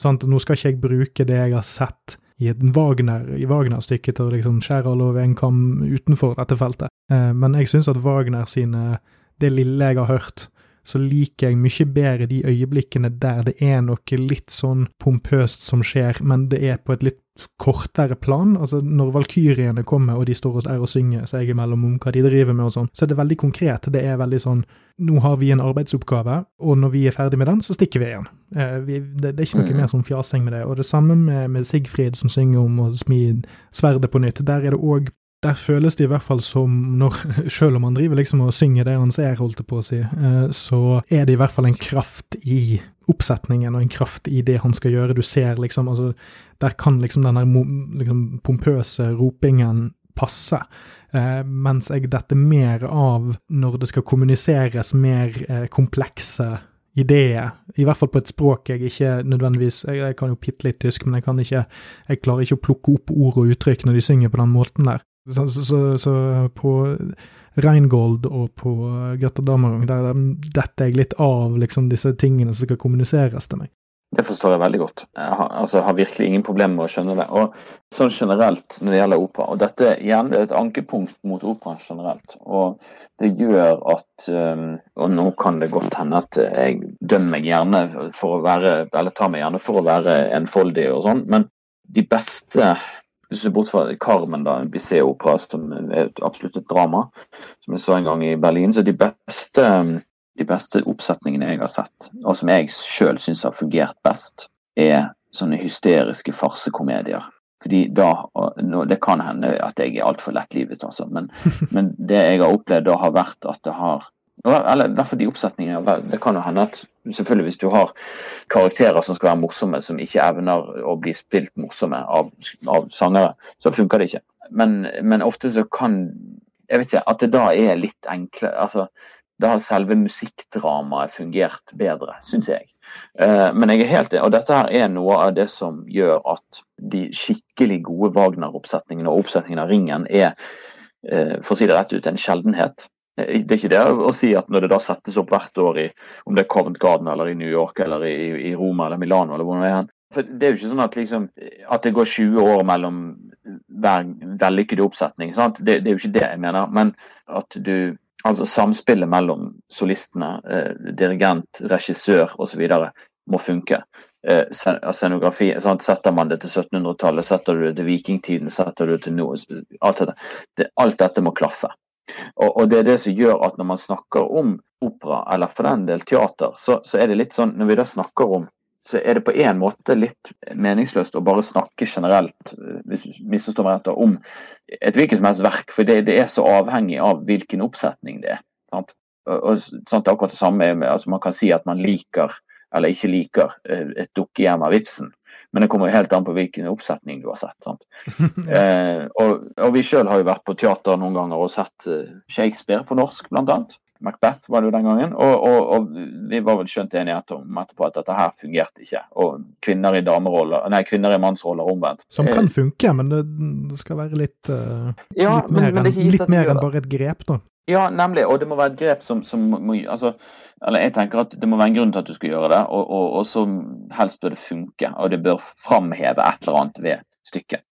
sant, Nå skal ikke jeg bruke det jeg har sett i et Wagner, i Wagner-stykke til å liksom skjære alle over en kam utenfor dette feltet, eh, men jeg syns at Wagner sine Det lille jeg har hørt, så liker jeg mye bedre de øyeblikkene der det er noe litt sånn pompøst som skjer, men det er på et litt kortere plan. Altså, når valkyriene kommer og de står og er og synger seg imellom om hva de driver med og sånn, så er det veldig konkret. Det er veldig sånn Nå har vi en arbeidsoppgave, og når vi er ferdig med den, så stikker vi igjen. Eh, vi, det, det, er ikke noe mm. mer sånn fjasing med det. Og det samme med, med Sigfrid som synger om å smi sverdet på nytt. Der er det òg der føles det i hvert fall som når Selv om han driver liksom og synger det han ser, holdt jeg på å si, eh, så er det i hvert fall en kraft i oppsetningen og en kraft i det han skal gjøre. Du ser liksom altså Der kan liksom den der liksom, pompøse ropingen passe. Eh, mens jeg detter mer av når det skal kommuniseres mer eh, komplekse ideer, i hvert fall på et språk jeg ikke nødvendigvis Jeg, jeg kan jo bitte litt tysk, men jeg kan ikke Jeg klarer ikke å plukke opp ord og uttrykk når de synger på den måten der. Så, så, så, på Reingold og på Götterdammerung, der detter jeg litt av liksom disse tingene som skal kommuniseres til meg. Det forstår jeg veldig godt. Jeg har, altså, har virkelig ingen problemer med å skjønne det. Og sånn generelt når det gjelder opera, og dette igjen er et ankepunkt mot opera generelt. Og det gjør at um, Og nå kan det godt hende at jeg dømmer meg gjerne for å være Eller tar meg gjerne for å være enfoldig og sånn, men de beste hvis du ser bort fra Carmen, da, en Bizet-opera, som er absolutt et drama, som jeg så en gang i Berlin, så de beste, de beste oppsetningene jeg har sett, og som jeg sjøl syns har fungert best, er sånne hysteriske farsekomedier. Fordi da, Det kan hende at jeg er altfor lettlivet, altså, men, men det jeg har opplevd da, har vært at det har eller derfor de oppsetningene. Det kan jo hende at selvfølgelig hvis du har karakterer som skal være morsomme, som ikke evner å bli spilt morsomme av, av sangere, så funker det ikke. Men, men, ofte så kan Jeg vet ikke, at det da er litt enklere altså, Da har selve musikkdramaet fungert bedre, syns jeg. Eh, men jeg er helt enig, og dette her er noe av det som gjør at de skikkelig gode Wagner-oppsetningene og oppsetningen av Ringen er, eh, for å si det rett ut, en sjeldenhet. Eh, det er ikke det å si at når det da settes opp hvert år i om det er Covent Garden eller i New York eller i, i Roma eller Milano eller hvor det er For Det er jo ikke sånn at, liksom, at det går 20 år mellom hver vellykkede oppsetning. Det, det, er jo ikke det jeg mener. Men at du Altså samspillet mellom solistene, eh, dirigent, regissør osv. må funke. Eh, scenografi, sant? Setter man det til 1700-tallet, setter du det til vikingtiden, setter du det til noe alt, det, alt dette må klaffe. Og, og, det er det som gjør at når man snakker om opera, eller for den del teater, så, så er det litt sånn Når vi da snakker om så er det på en måte litt meningsløst å bare snakke generelt hvis misforstår meg etter, om et hvilket som helst verk. For det, det, er så avhengig av hvilken oppsetning det er. Sant? Og, og sant, det er akkurat det samme med, altså Man kan si at man liker eller ikke liker eh, et dukkehjem av Ibsen. Men det kommer jo helt an på hvilken oppsetning du har sett. sant? eh, og, og, vi sjøl har jo vært på teater noen ganger og sett eh, Shakespeare på norsk, blant annet. Macbeth var det jo den gangen. Og, og, og vi var vel skjønt enige om etterpå at dette her fungerte ikke. Og kvinner i dameroller, nei, kvinner i mannsroller omvendt. Som kan funke, men det, skal være litt, uh, ja, litt mer, men, enn, litt mer enn bare et grep, da. Ja, nemlig. Og det må være et grep som, som må altså, Eller jeg tenker at det må være en grunn til at du skal gjøre det, og, og, og som helst bør det funke. Og det bør framheve et eller annet ved stykket.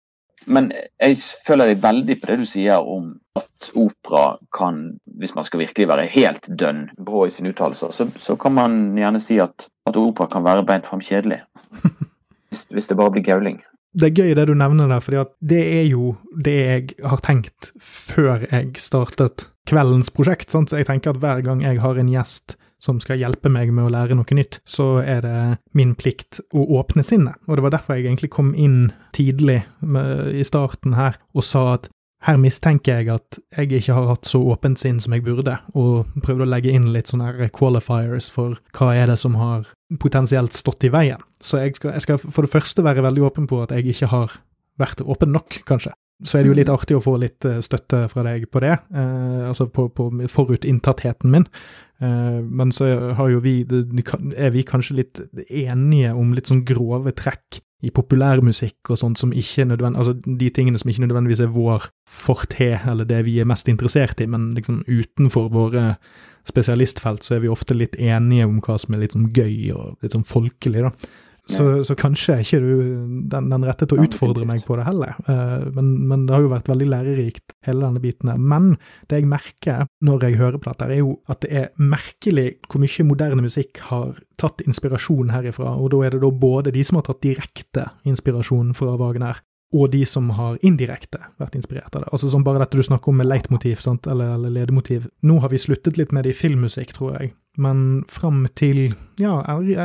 Men jeg føler deg veldig på det du sier om at opera kan, hvis man skal virkelig være helt dønn brå i sine uttalelser, så, så, kan man gjerne si at, at opera kan være beint fram kjedelig. Hvis, hvis, det bare blir gauling. Det er gøy det du nevner der, for det er jo det jeg har tenkt før jeg startet kveldens prosjekt. Sant? Så jeg tenker at hver gang jeg har en gjest som skal hjelpe meg med å lære noe nytt, så er det min plikt å åpne sinnet. Og det var derfor jeg egentlig kom inn tidlig med, i starten her og sa at her mistenker jeg at jeg ikke har hatt så åpent sinn som jeg burde, og prøvde å legge inn litt sånne qualifiers for hva er det som har potensielt stått i veien. Så jeg skal, jeg skal for det første være veldig åpen på at jeg ikke har vært åpen nok, kanskje så er det jo litt artig å få litt eh, støtte fra deg på det, eh, altså på, på forutinntattheten min. Eh, men så har jo vi, er vi kanskje litt enige om litt sånn grove trekk i populærmusikk og sånt som ikke nødvendig, altså de tingene som ikke nødvendigvis er vår forte, eller det vi er mest interessert i, men liksom utenfor våre spesialistfelt så er vi ofte litt enige om hva som er litt sånn gøy og litt sånn folkelig, da. Så, så, kanskje er ikke du den, den rette til å utfordre meg på det heller. Uh, men, men, det har jo vært veldig lærerikt, hele denne biten her. Men det jeg merker når jeg hører på dette, er jo at det er merkelig hvor mye moderne musikk har tatt inspirasjon herifra. Og da er det da både de som har tatt direkte inspirasjon fra Wagner, og de som har indirekte vært inspirert av det. Altså som bare dette du snakker om med leitmotiv, sant, eller, eller ledemotiv. Nå har vi sluttet litt med det i filmmusikk, tror jeg, men fram til ja,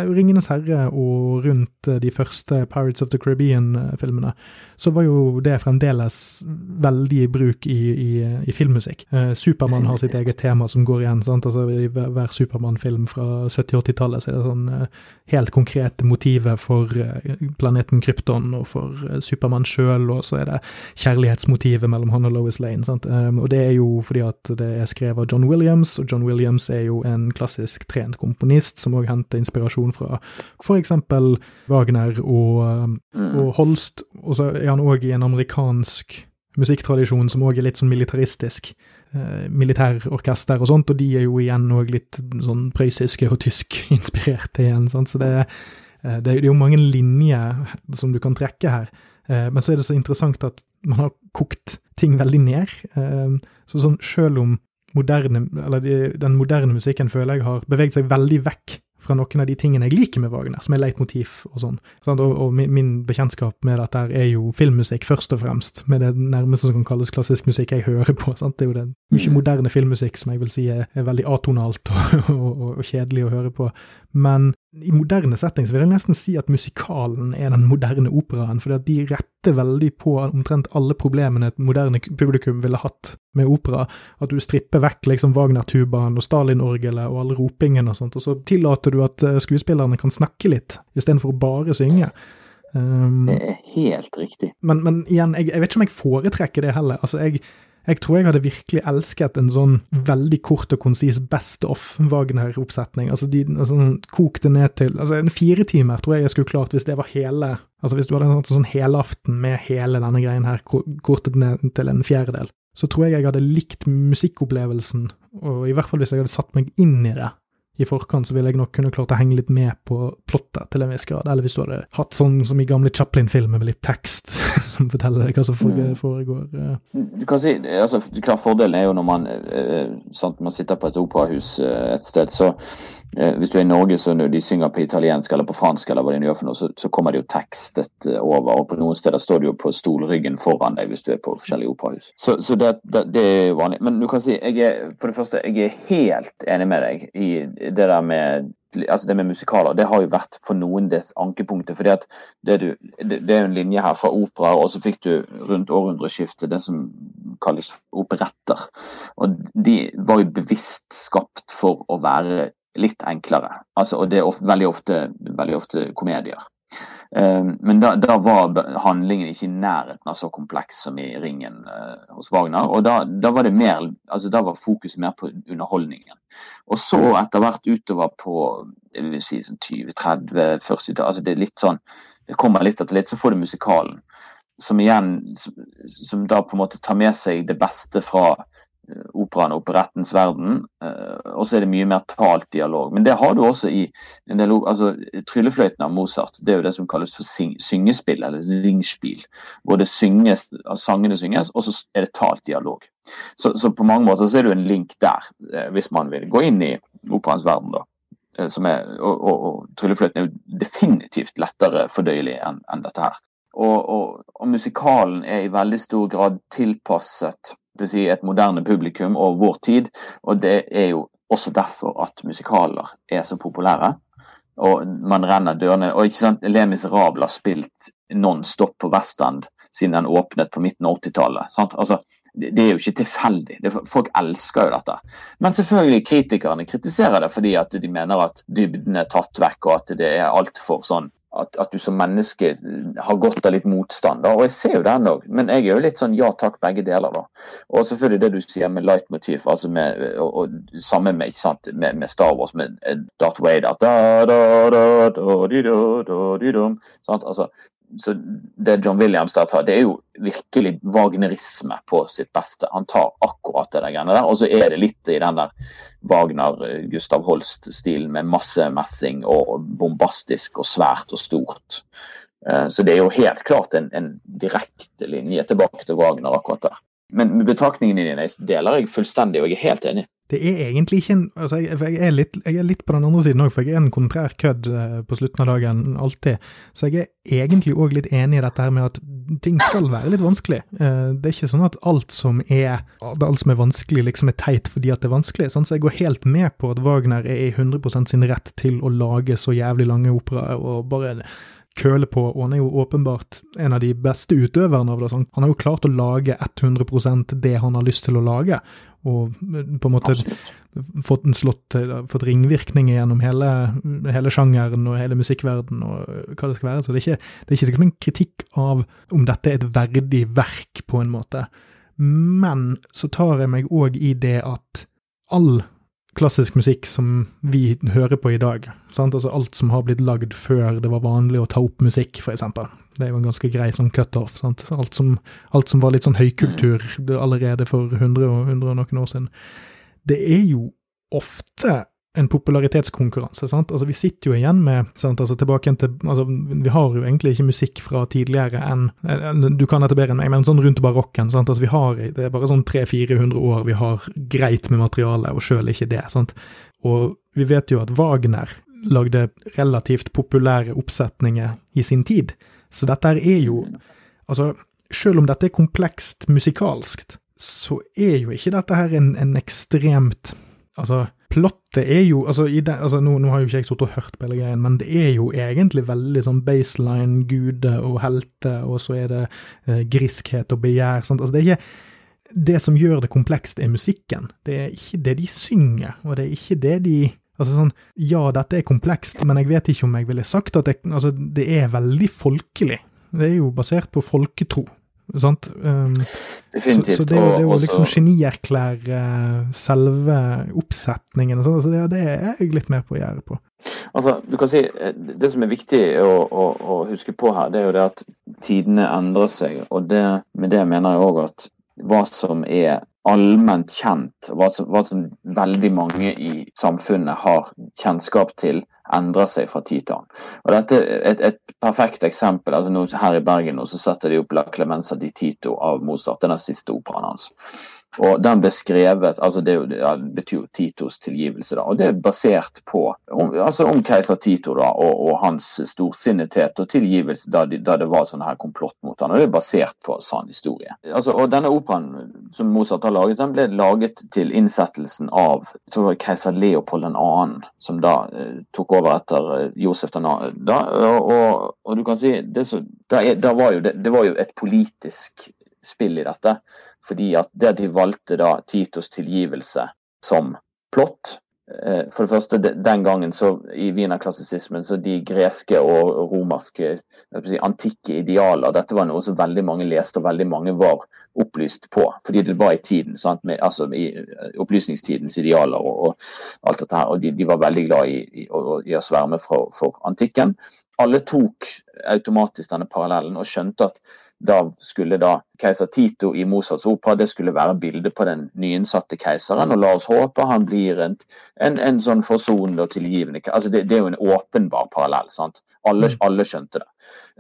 Ringenes herre og rundt eh, de første Pirates of the Caribbean-filmene, så var jo det fremdeles veldig i bruk i, i, i filmmusikk. Eh, Supermann har sitt eget tema som går igjen. sant? Altså I hver Supermann-film fra 70-80-tallet så er det sånn eh, helt konkrete motivet for eh, planeten Krypton og for eh, Supermann sjøl, og så er det kjærlighetsmotivet mellom han og Lois Lane. sant? Eh, og det er jo fordi at det er skrevet av John Williams, og John Williams er jo en klassisk klassisk trent komponist, som òg henter inspirasjon fra f.eks. Wagner og, mm. og, Holst. Og så er han òg i en amerikansk musikktradisjon som òg er litt sånn militaristisk. Eh, militærorkester og sånt, og de er jo igjen òg litt sånn prøyssiske og tysk-inspirerte igjen. Sant? Så det er, eh, det er jo mange linjer som du kan trekke her. Eh, men så er det så interessant at man har kokt ting veldig ned. Eh, så sånn, selv om moderne, eller de, den moderne musikken føler jeg har beveget seg veldig vekk fra noen av de tingene jeg liker med Wagner, som er leitmotiv og sånn. Og, og min, bekjentskap med dette er jo filmmusikk, først og fremst, med det nærmeste som kan kalles klassisk musikk jeg hører på. Sant? Det er jo det mye mm. moderne filmmusikk som jeg vil si er, er veldig atonalt og, og, og, kjedelig å høre på. Men i moderne setting så vil jeg nesten si at musikalen er den moderne operaen, fordi at de retter veldig på omtrent alle problemene et moderne publikum ville hatt med opera. At du stripper vekk liksom Wagner-tubaen og Stalin-orgelet og alle ropingene og sånt, og så tillater du at eh, skuespillerne kan snakke litt, istedenfor å bare synge. Um, det er helt riktig. Men, men igjen, jeg, jeg, vet ikke om jeg foretrekker det heller. Altså, jeg Jeg tror jeg hadde virkelig elsket en sånn veldig kort og konsis best of Wagner-oppsetning. Altså, de, altså kok det ned til altså En fire timer tror jeg jeg skulle klart hvis det var hele Altså hvis du hadde en sånn helaften med hele denne greien her kortet ned til en fjerdedel, så tror jeg jeg hadde likt musikkopplevelsen, og i hvert fall hvis jeg hadde satt meg inn i det i forkant, så ville jeg nok kunne klart å henge litt med på plottet til en viss grad. Eller hvis du hadde hatt sånn som i gamle Chaplin-filmer med litt tekst som forteller hva som mm. foregår. Du kan si, altså, Fordelen er jo når man, eh, sant, man sitter på et operahus eh, et sted, så Eh, hvis du er i Norge, så når de synger på italiensk eller på fransk, eller hva de gjør for noe, så, så kommer det jo tekstet eh, over. og På noen steder står det jo på stolryggen foran deg hvis du er på forskjellige operahus. Så, så det, det, det, er vanlig. Men du kan si, jeg er, for det første, jeg er helt enig med deg i det der med altså det med musikaler, det har jo vært for noen det ankepunktet. fordi at det, du, det, det er jo en linje her fra opera, og så fikk du rundt århundreskiftet det som kalles operetter. Og de var jo bevisst skapt for å være litt enklere. Altså, og det er ofte, veldig, ofte, veldig ofte komedier. Uh, men da, da, var handlingen ikke i nærheten av så kompleks som i Ringen uh, hos Wagner. Og da, da, var det mer, altså da var fokuset mer på underholdningen. Og så etter hvert utover på si sånn 20-30-40 altså det er litt sånn, det kommer litt etter litt, så får du musikalen. Som igjen, som, som da på en måte tar med seg det beste fra operaen og operettens verden. Eh, og så er det mye mer talt dialog. Men det har du også i en del altså Tryllefløyten av Mozart det er jo det som kalles for syng, syngespill, eller zingspiel. Hvor det synges, sangene synges, og så er det talt dialog. Så, så, på mange måter så er det jo en link der, eh, hvis man vil gå inn i operaens verden. da. Er, og, og, og, Tryllefløyten er jo definitivt lettere fordøyelig enn en dette her. Og, og musikalen er i veldig stor grad tilpasset si, et moderne publikum og vår tid. Og det er jo også derfor at musikaler er så populære. Og man renner dørene Og ikke sant, Le Miserable har spilt non-stop på Westend siden den åpnet på midten av 80-tallet. Altså, det er jo ikke tilfeldig. Folk elsker jo dette. Men selvfølgelig kritikerne kritiserer det fordi at de mener at dybden er tatt vekk, og at det er altfor sånn at, at, du som menneske har godt av litt motstand. Da. Og jeg ser jo den òg, men jeg er jo litt sånn ja takk, begge deler. da. Og selvfølgelig det du sier med leitmotiv, altså med, og, og samme med, sant, med, med, Star Wars, med eh, Darth Vader. Da, da, da, da, di, da, da, di, dum, sant? Altså, så det John Williams der tar, det er jo virkelig wagnerisme på sitt beste. Han tar akkurat det greiene der. Og så er det litt i den der Wagner-Gustav Holst-stilen med masse messing og bombastisk og svært og stort. Eh, så det er jo helt klart en, en direkte linje tilbake til Wagner akkurat der. Men betraktningene dine deler jeg fullstendig, og jeg er helt enig det er egentlig ikke en altså jeg, jeg, er litt, jeg, er litt, på den andre siden òg, for jeg er en kontrær kødd eh, på slutten av dagen, alltid. Så jeg er egentlig òg litt enig i dette her med at ting skal være litt vanskelig. Eh, det er ikke sånn at alt som er, alt som er vanskelig, liksom er teit fordi at det er vanskelig. Sånn, så jeg går helt med på at Wagner er i 100% sin rett til å lage så jævlig lange operaer og bare køle på, og han er jo åpenbart en av de beste utøverne av det. Sånn. Han har jo klart å lage 100% det han har lyst til å lage, og eh, på en måte fått, slått, eh, fått ringvirkninger gjennom hele, hele sjangeren og hele musikkverdenen og hva det skal være. Så det er ikke, det er ikke liksom en kritikk av om dette er et verdig verk, på en måte. Men så tar jeg meg òg i det at all klassisk musikk som vi hører på i dag. Altså alt som har blitt lagd før det var vanlig å ta opp musikk, f.eks. Det er jo en ganske grei sånn cutoff. Alt, som, alt som var litt sånn høykultur allerede for 100 og, 100 og noen år siden. Det er jo ofte en popularitetskonkurranse. sant? Altså Vi sitter jo igjen med sant? altså tilbake til, altså Vi har jo egentlig ikke musikk fra tidligere enn Du kan dette bedre enn meg, men sånn rundt barokken. sant? altså vi har, Det er bare sånn 300-400 år vi har greit med materiale, og sjøl ikke det. sant? Og vi vet jo at Wagner lagde relativt populære oppsetninger i sin tid. Så dette er jo Altså, sjøl om dette er komplekst musikalskt, så er jo ikke dette her en, en ekstremt Altså plottet er jo altså, den, altså nå, nå, har jo ikke jeg sittet og hørt på hele greien, men det er jo egentlig veldig sånn baseline gude og helte, og så er det eh, griskhet og begjær. Sant? Altså, det er ikke Det som gjør det komplekst, er musikken. Det er ikke det de synger, og det er ikke det de Altså sånn, Ja, dette er komplekst, men jeg vet ikke om jeg ville sagt at det, altså, det er veldig folkelig. Det er jo basert på folketro. Sant? Um, Definitivt. Så, så det, er jo- Og- liksom genierklære selve oppsetningen og sånn, altså det, det er jeg litt mer på gjerdet på. Altså, du kan si, eh, Det som er viktig å, å, å huske på her, det er jo det at tidene endrer seg. og det, Med det mener jeg òg at hva som er allment kjent, hva som, hva som veldig mange i samfunnet har kjennskap til, endrer seg fra tid til annen. Og dette er et, et perfekt eksempel. altså nå, Her i Bergen nå, så setter de opp La Clemenza di Tito av Mozart, den siste operaen hans. Og den ble skrevet altså Det, det betyr jo Titos tilgivelse. da, og Det er basert på om, altså om keiser Tito da, og, og hans storsinnethet og tilgivelse da, de, da det var sånn her komplott mot han, og Det er basert på sann historie. Altså, og Denne operaen som Mozart har laget, den ble laget til innsettelsen av så var det keiser Leopold 2., som da eh, tok over etter eh, Josef 2. Da, og, og du kan si det, så, da er, da var jo det, det var jo et politisk spill i dette. Fordi at det de valgte da Titos tilgivelse som plott eh, For det første, den gangen så i wienerklassisismen så de greske og romerske si, antikke idealer Dette var noe som veldig mange leste, og veldig mange var opplyst på. Fordi det var i tiden, sant, med, altså i eh, opplysningstidens idealer og, og alt dette her. Og de, de var veldig glad i, i, i å sverme for, for antikken. Alle tok automatisk denne parallellen og skjønte at da skulle da keiser Tito i Mozarts opera det skulle være bildet på den nyinnsatte keiseren. Og la oss håpe han blir en, en, en sånn forsonende og tilgivende altså det, det er jo en åpenbar parallell. sant? Alle, Mm. alle skjønte det.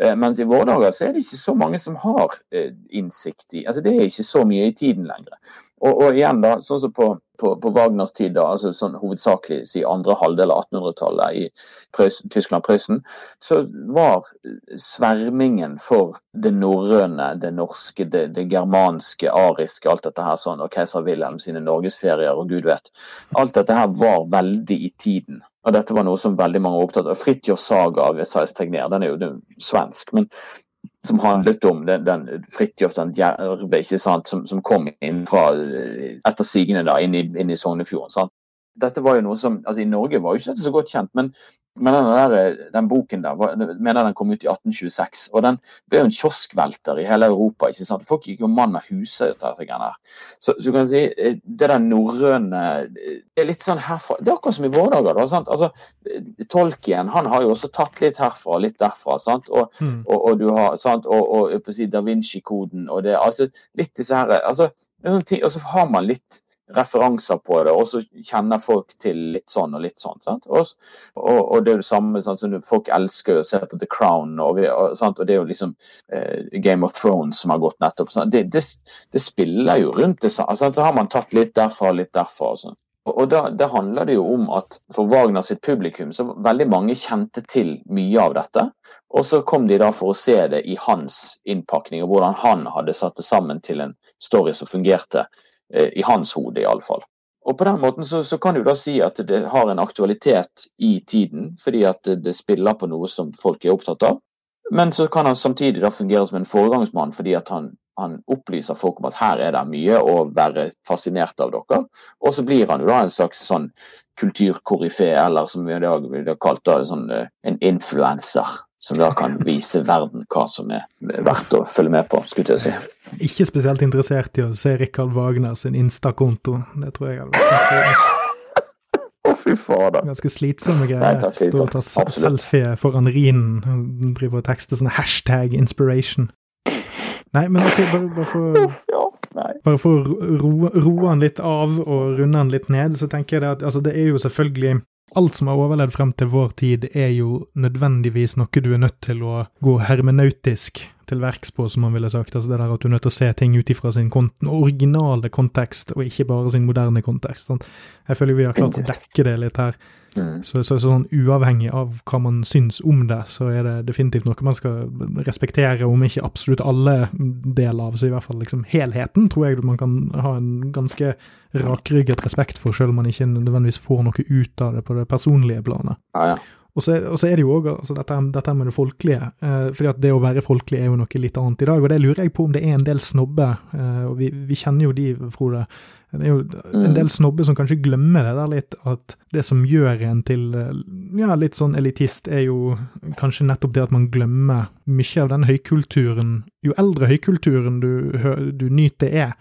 Eh, mens i våre dager så er det ikke så mange som har eh, innsikt i altså Det er ikke så mye i tiden lenger. Og, og igjen da, sånn som på, på, på Wagners tid, da, altså sånn hovedsakelig si andre halvdel av 1800-tallet i Prøysen, Tyskland og Prøysen, så var svermingen for det norrøne, det norske, det, det germanske, ariske, alt dette her sånn, og keiser Wilhelm sine norgesferier og gud vet. Alt dette her var veldig i tiden. Og dette var noe som veldig mange var opptatt av. Fridtjof Saga av Esaias Tegner, er den er jo svensk, men som handlet om den, den Fridtjof den djerve, ikke sant, som, som kom inn fra eh, etter sigende da, inn i, i Sognefjorden. Dette var jo noe som, altså I Norge var jo ikke dette så godt kjent, men, men den, der, den boken der, mener den kom ut i 1826. og Den ble jo en kioskvelter i hele Europa. ikke sant? Folk gikk jo mann av dette. Så, så du kan si, eh, det der norrøne eh, Det er litt sånn herfra Det er akkurat som i våre dager. da, sant? Altså, eh, Tolkien han har jo også tatt litt herfra og litt derfra. sant? Og, Mm. og, og du har, sant? og, og Da Vinci-koden og det altså litt disse her, altså, ting, Og så har man litt referanser på det, og så kjenner folk til litt sånn og litt sånn. sant? Og, og, og det er jo det samme sånn som Folk elsker å se på The Crown, og, vi, og, sant? og det er jo liksom eh, Game of Thrones som har gått nettopp. sant? Det, det, det spiller jo rundt det samme. sant? Så har man tatt litt derfra litt derfra. og sånn. Og, da, da handler det jo om at for Wagner sitt publikum så veldig mange kjente til mye av dette. Og så kom de da for å se det i hans innpakning, og hvordan han hadde satt det sammen til en story som fungerte i hans hode, iallfall. Og på den måten så, så kan du da si at det har en aktualitet i tiden, fordi at det, spiller på noe som folk er opptatt av. Men så kan han samtidig da fungere som en foregangsmann, fordi at han, han opplyser folk om at her er det mye å være fascinert av dere. Og så blir han jo da en slags sånn kulturkorifé, eller som vi ville kalt da, sånn, eh, en influenser. Som da kan vise verden hva som er verdt å følge med på, skulle jeg si. Ikke spesielt interessert i å se Rikard Wagner sin Insta-konto. Det tror jeg hadde vært Å, fy fader. ganske slitsomme greier. Stå og ta selfie foran rinen. og Driver og tekster sånn hashtag inspiration. Nei, men ok, bare, bare for Ja. Bare for å roe han litt av og runde han litt ned, så tenker jeg det at altså, det er jo selvfølgelig Alt som har overlevd frem til vår tid, er jo nødvendigvis noe du er nødt til å gå hermenautisk til verks på, som man ville sagt. Altså det der at du er nødt til å se ting ut ifra sin originale kontekst, og ikke bare sin moderne kontekst. Sant? Jeg føler vi har klart å dekke det litt her. Mm. Så, så, så sånn uavhengig av hva man syns om det, så er det definitivt noe man skal respektere, om ikke absolutt alle deler av, så i hvert fall liksom helheten tror jeg man kan ha en ganske rakrygget respekt for, selv om man ikke nødvendigvis får noe ut av det på det personlige planet. Ja, ja. Og så, og så er det jo òg altså dette, dette, med det folkelige. Eh, fordi at det å være folkelig er jo noe litt annet i dag. Og det lurer jeg på om det er en del snobber, eh, og vi, vi, kjenner jo de, Frode. Det er jo en del snobber som kanskje glemmer det der litt, at det som gjør en til eh, ja, litt sånn elitist, er jo kanskje nettopp det at man glemmer mye av den høykulturen. Jo eldre høykulturen du, du nyter er,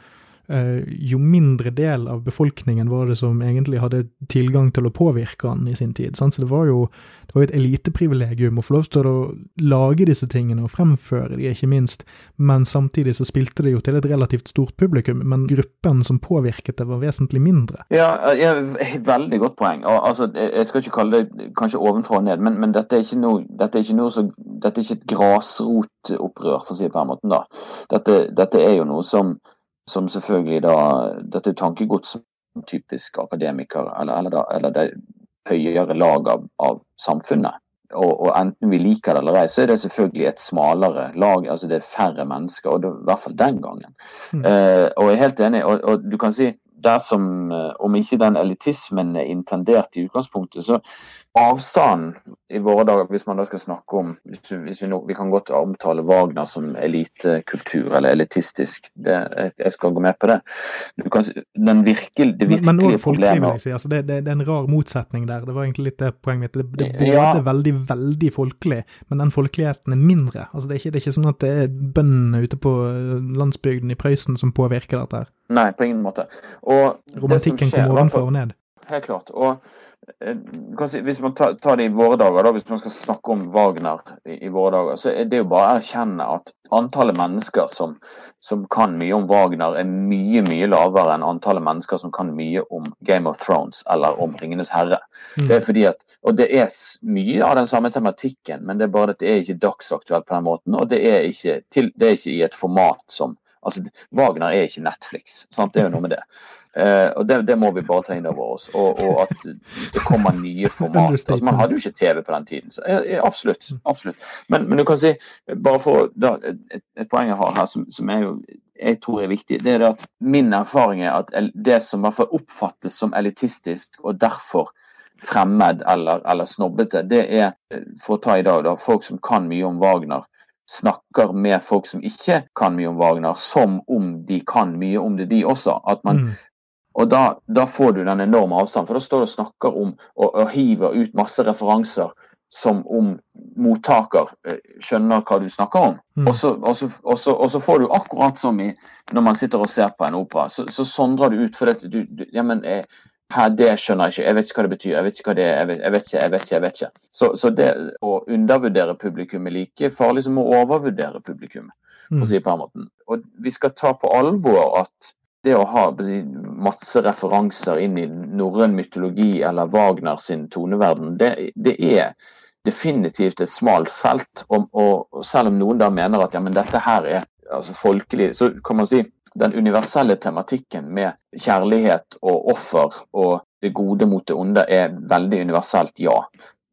jo mindre del av befolkningen var det som egentlig hadde tilgang til å påvirke han i sin tid. Sant? Så det var jo det var et eliteprivilegium å få lov til å lage disse tingene og fremføre de, ikke minst, men samtidig så spilte det jo til et relativt stort publikum, men gruppen som påvirket det, var vesentlig mindre. Ja, ja veldig godt poeng. Altså, jeg skal ikke kalle det kanskje ovenfra og ned, men, men dette, er noe, dette, er noe så, dette er ikke et grasrotopprør, for å si det på den måten. da. Dette, dette er jo noe som som selvfølgelig da Dette er tankegods som typisk akademiker, eller, eller, da, eller det høyere lag av, av samfunnet. Og, og, enten vi liker det eller ei, så er det selvfølgelig et smalere lag. altså Det er færre mennesker, og det, i hvert fall den gangen. Mm. Uh, og jeg er helt enig. Og, og du kan si dersom, eh, om ikke den elitismen er intendert i utgangspunktet, så avstanden i våre dager, hvis man da skal snakke om hvis vi, nå, vi, kan godt omtale Wagner som elitekultur eller elitistisk. Det, jeg skal gå med på det. Kan, den virkel, det virkelige men, men problemet si. Altså, det, det, det, er en rar motsetning der. Det var egentlig litt det poenget mitt. Det, det er både ja. veldig, veldig folkelig, men den folkeligheten er mindre. Altså, det, er ikke, det er ikke sånn at det er bøndene ute på landsbygden i Prøysen som påvirker dette. her. Nei, på ingen måte. Og Romantikken kommer ovenfra og ned. Helt klart. og Eh, hvis man tar, det i våre dager, da, hvis man skal snakke om Wagner i, i, våre dager, så er det jo bare å erkjenne at antallet mennesker som, som, kan mye om Wagner, er mye mye lavere enn antallet mennesker som kan mye om Game of Thrones eller om Ringenes herre. Mm. Det er fordi at, og det er mye av den samme tematikken, men det er bare at det er ikke dagsaktuelt på den måten, og det er ikke, til, det er ikke i et format som Altså, Wagner er ikke Netflix. Sant? Det er jo noe med det. Eh, og det, det, må vi bare ta inn over oss. Og, og at det kommer nye format. Altså, man hadde jo ikke TV på den tiden. Så, ja, absolutt. Absolutt. Men, men, du kan si, bare for da, et, et, poeng jeg har her som, som er jo, jeg tror er viktig, det er det at min erfaring er at det som i hvert fall oppfattes som elitistisk, og derfor fremmed eller, eller snobbete, det er, for å ta i dag, da, folk som kan mye om Wagner snakker med folk som ikke kan mye om Wagner, som om de kan mye om det, de også. At man mm. Og da, da, får du den enorme avstanden, for da står du og snakker om og, og hiver ut masse referanser som om mottaker eh, skjønner hva du snakker om. Mm. Og, så, og, så, og, så, og, så, får du akkurat som i, når man sitter og ser på en opera, så, så sondrer du ut for dette. Du, du, ja, men, eh, her, det skjønner jeg ikke, jeg vet ikke hva det betyr, jeg vet ikke hva det er, jeg vet, jeg vet ikke, jeg vet ikke. jeg vet ikke. Så, så det å undervurdere publikum er like farlig som å overvurdere publikum, for å mm. si det på den måten. Og vi skal ta på alvor at det å ha masse referanser inn i norrøn mytologi eller Wagner sin toneverden, det, det, er definitivt et smalt felt. Og, og, selv om noen da mener at ja, men dette her er altså, folkelig, så kan man si den universelle tematikken med kjærlighet og offer og det gode mot det onde er veldig universelt, ja.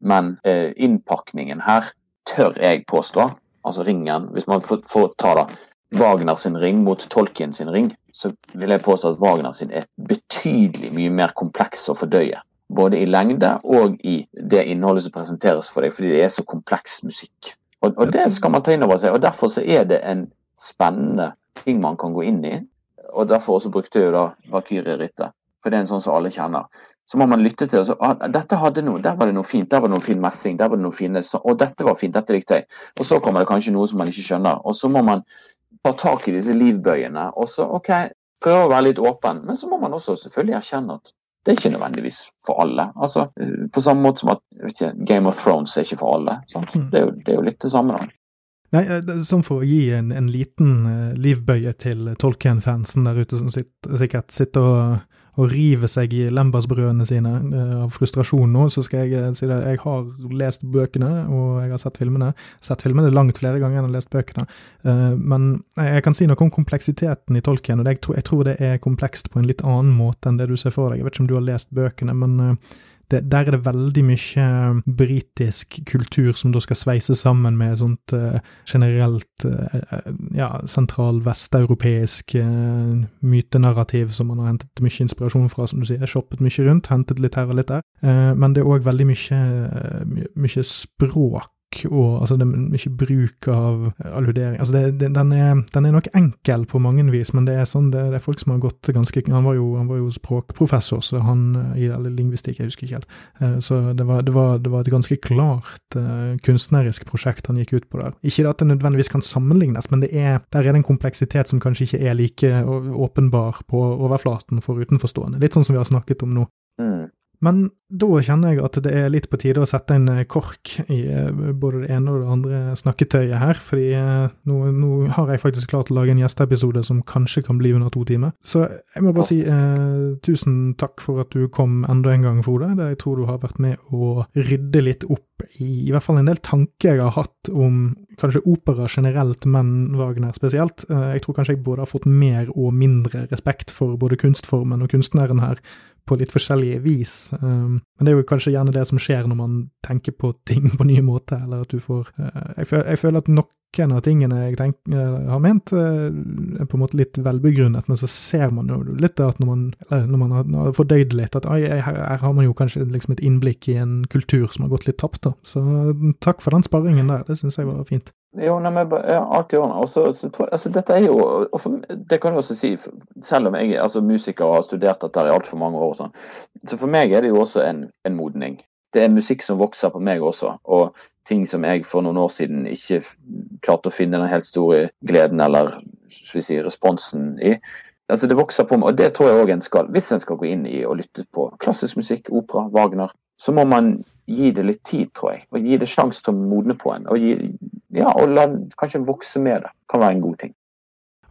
Men eh, innpakningen her tør jeg påstå, altså ringen, hvis man får, får ta da, Wagner sin ring mot Tolkien sin ring, så vil jeg påstå at Wagner sin er betydelig mye mer kompleks å fordøye. Både i lengde og i det innholdet som presenteres for deg, fordi det er så kompleks musikk. Og, og det skal man ta inn over seg. og Derfor så er det en spennende ting man kan gå inn i. Og derfor også brukte jeg jo da Valkyrie-rittet, for det er en sånn som alle kjenner. Så må man lytte til det. Så, ah, dette hadde noe, Der var det noe fint, der var det noe fin messing, der var det noe fine, og dette var fint, dette likte jeg. Og så kommer det kanskje noe som man ikke skjønner. Og så må man ta tak i disse livbøyene. Og så OK, prøve å være litt åpen, men så må man også selvfølgelig erkjenne at det er ikke nødvendigvis for alle. Altså, På samme måte som at ikke, Game of Thrones er ikke for alle. Mm. Det, er jo, det, er jo, litt det samme. da. Nei, eh, Sånn for å gi en, en liten uh, livbøye til Tolkien-fansen der ute som sitter, sikkert sitter og og river seg i lembasbrødene sine uh, av frustrasjon nå, så skal jeg si det. Jeg har lest bøkene, og jeg har sett filmene. Sett filmene langt flere ganger enn jeg har lest bøkene. Men jeg kan si noe om kompleksiteten i Tolkien, og jeg, tror, jeg, tror, det er komplekst på en litt annen måte enn det du ser for deg. Jeg vet ikke om du har lest bøkene, men det, der er det veldig mye britisk kultur som da skal sveise sammen med sånt uh, generelt uh, ja, sentral vesteuropeisk uh, mytenarrativ som man har hentet mye inspirasjon fra, som du sier. Shoppet mye rundt, hentet litt her og litt der. men det er òg veldig mye, mye språk og altså det er mye bruk av alludering. Altså det, det, den, er, den, er, nok enkel på mange vis, men det er sånn, det, er folk som har gått ganske Han var jo, han var jo språkprofessor, så han i eller lingvistikk, jeg husker ikke helt. Eh, så det var, var, det var, et ganske klart kunstnerisk prosjekt han gikk ut på der. Ikke at det nødvendigvis kan sammenlignes, men er, der er det en kompleksitet som kanskje ikke er like åpenbar på overflaten for utenforstående. Litt sånn som vi har snakket om nå. Mm. Men da kjenner jeg at det er litt på tide å sette en eh, kork i eh, både det ene og det andre snakketøyet her, fordi eh, nå, nå har jeg faktisk klart å lage en gjesteepisode som kanskje kan bli under to timer. Så jeg må bare si eh, tusen takk for at du kom enda en gang, Frode. Jeg tror du har vært med å rydde litt opp i i hvert fall en del tanker jeg har hatt om kanskje opera generelt, men Wagner spesielt. Jeg tror kanskje jeg både har fått mer og mindre respekt for både kunstformen og kunstneren her på litt forskjellige vis. Um, men det er jo kanskje gjerne det som skjer når man tenker på ting på nye måter, eller at du får uh, jeg, føler, at noen av tingene jeg tenker, uh, har ment, uh, er på en måte litt velbegrunnet, men så ser man jo litt at når man, når man har, fordøyd litt, at her, her, har man jo kanskje liksom et innblikk i en kultur som har gått litt tapt. da. Så takk for den sparringen der, det syns jeg var fint. Jo, nei, men, ja, orden. Også, altså, dette er jo for, Det kan jeg også si, selv om jeg altså, musiker og har studert dette i altfor mange år, og sånn, så for meg er det jo også en, en, modning. Det er musikk som vokser på meg også. og ting som jeg for noen år siden ikke klarte å finne den helt store gleden eller si, responsen i. Altså Det vokser på meg, og det tror jeg òg en skal. Hvis en skal gå inn i og lytte på klassisk musikk, opera, Wagner, så må man gi det litt tid, tror jeg. Og gi det sjanse til å modne på en. Og, gi, ja, og la kanskje vokse med det. Kan være en god ting.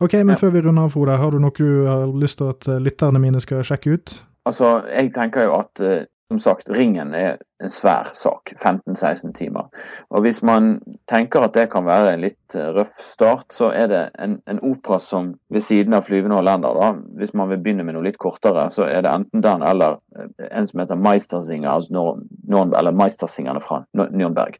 Ok, men ja. før vi runder av, Frode, har du noe du har lyst til at lytterne mine skal sjekke ut? Altså, jeg tenker jo at uh, som sagt, Ringen er en svær sak. 15-16 timer. Og Hvis man tenker at det kan være en litt eh, røff start, så er det en, en opera som ved siden av 'Flyvende hollender', da, hvis man vil begynne med noe litt kortere, så er det enten den eller eh, en som heter Meistersinger, altså Nord, eller Meistersingerne fra Nürnberg.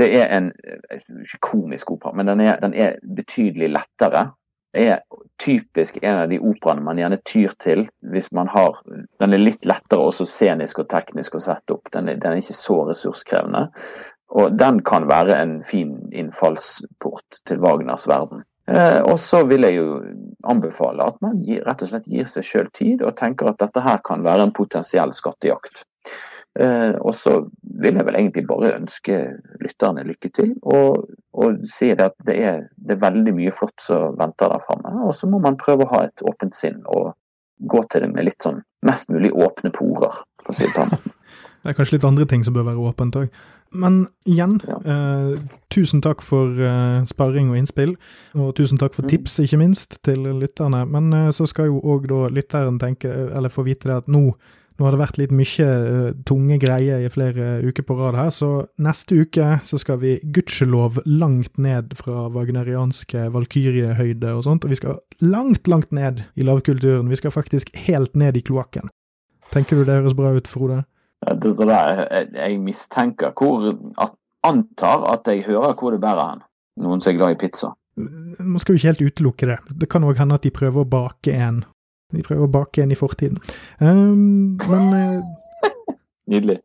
Det er en eh, ikke komisk opera, men den er, den er betydelig lettere er typisk en av de operaene man gjerne tyr til hvis man har Den er litt lettere også scenisk og teknisk å sette opp. Den er, den er ikke så ressurskrevende. Og den kan være en fin innfallsport til Wagners verden. Eh, og så vil jeg jo anbefale at man gir, rett og slett gir seg sjøl tid og tenker at dette her kan være en potensiell skattejakt. Eh, og så vil jeg vel egentlig bare ønske lytterne lykke til, og, og si at det er, det er, veldig mye flott som venter der framme. Og så må man prøve å ha et åpent sinn og gå til det med litt sånn mest mulig åpne porer, for å si det sånn. det er kanskje litt andre ting som bør være åpent òg. Men igjen, ja. eh, tusen takk for eh, sparring og innspill, og tusen takk for mm. tips, ikke minst, til lytterne. Men eh, så skal jo òg da lytteren tenke, eller få vite det at nå nå har det vært litt mye uh, tunge greier i flere uker på rad her, så neste uke så skal vi gudskjelov langt ned fra wagnerianske valkyriehøyde og sånt, og vi skal langt, langt ned i lavkulturen. Vi skal faktisk helt ned i kloakken. Tenker du det høres bra ut, Frode? Det der, jeg mistenker hvor at, Antar at jeg hører hvor det bærer hen. Noen som er glad i pizza. Man skal jo ikke helt utelukke det. Det kan òg hende at de prøver å bake en de prøver å bake igjen i fortiden. Um, men uh, Nydelig.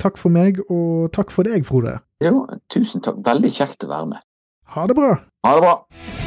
Takk for meg, og takk for deg, Frode. Jo, tusen takk. Veldig kjekt å være med. Ha det bra. Ha det bra.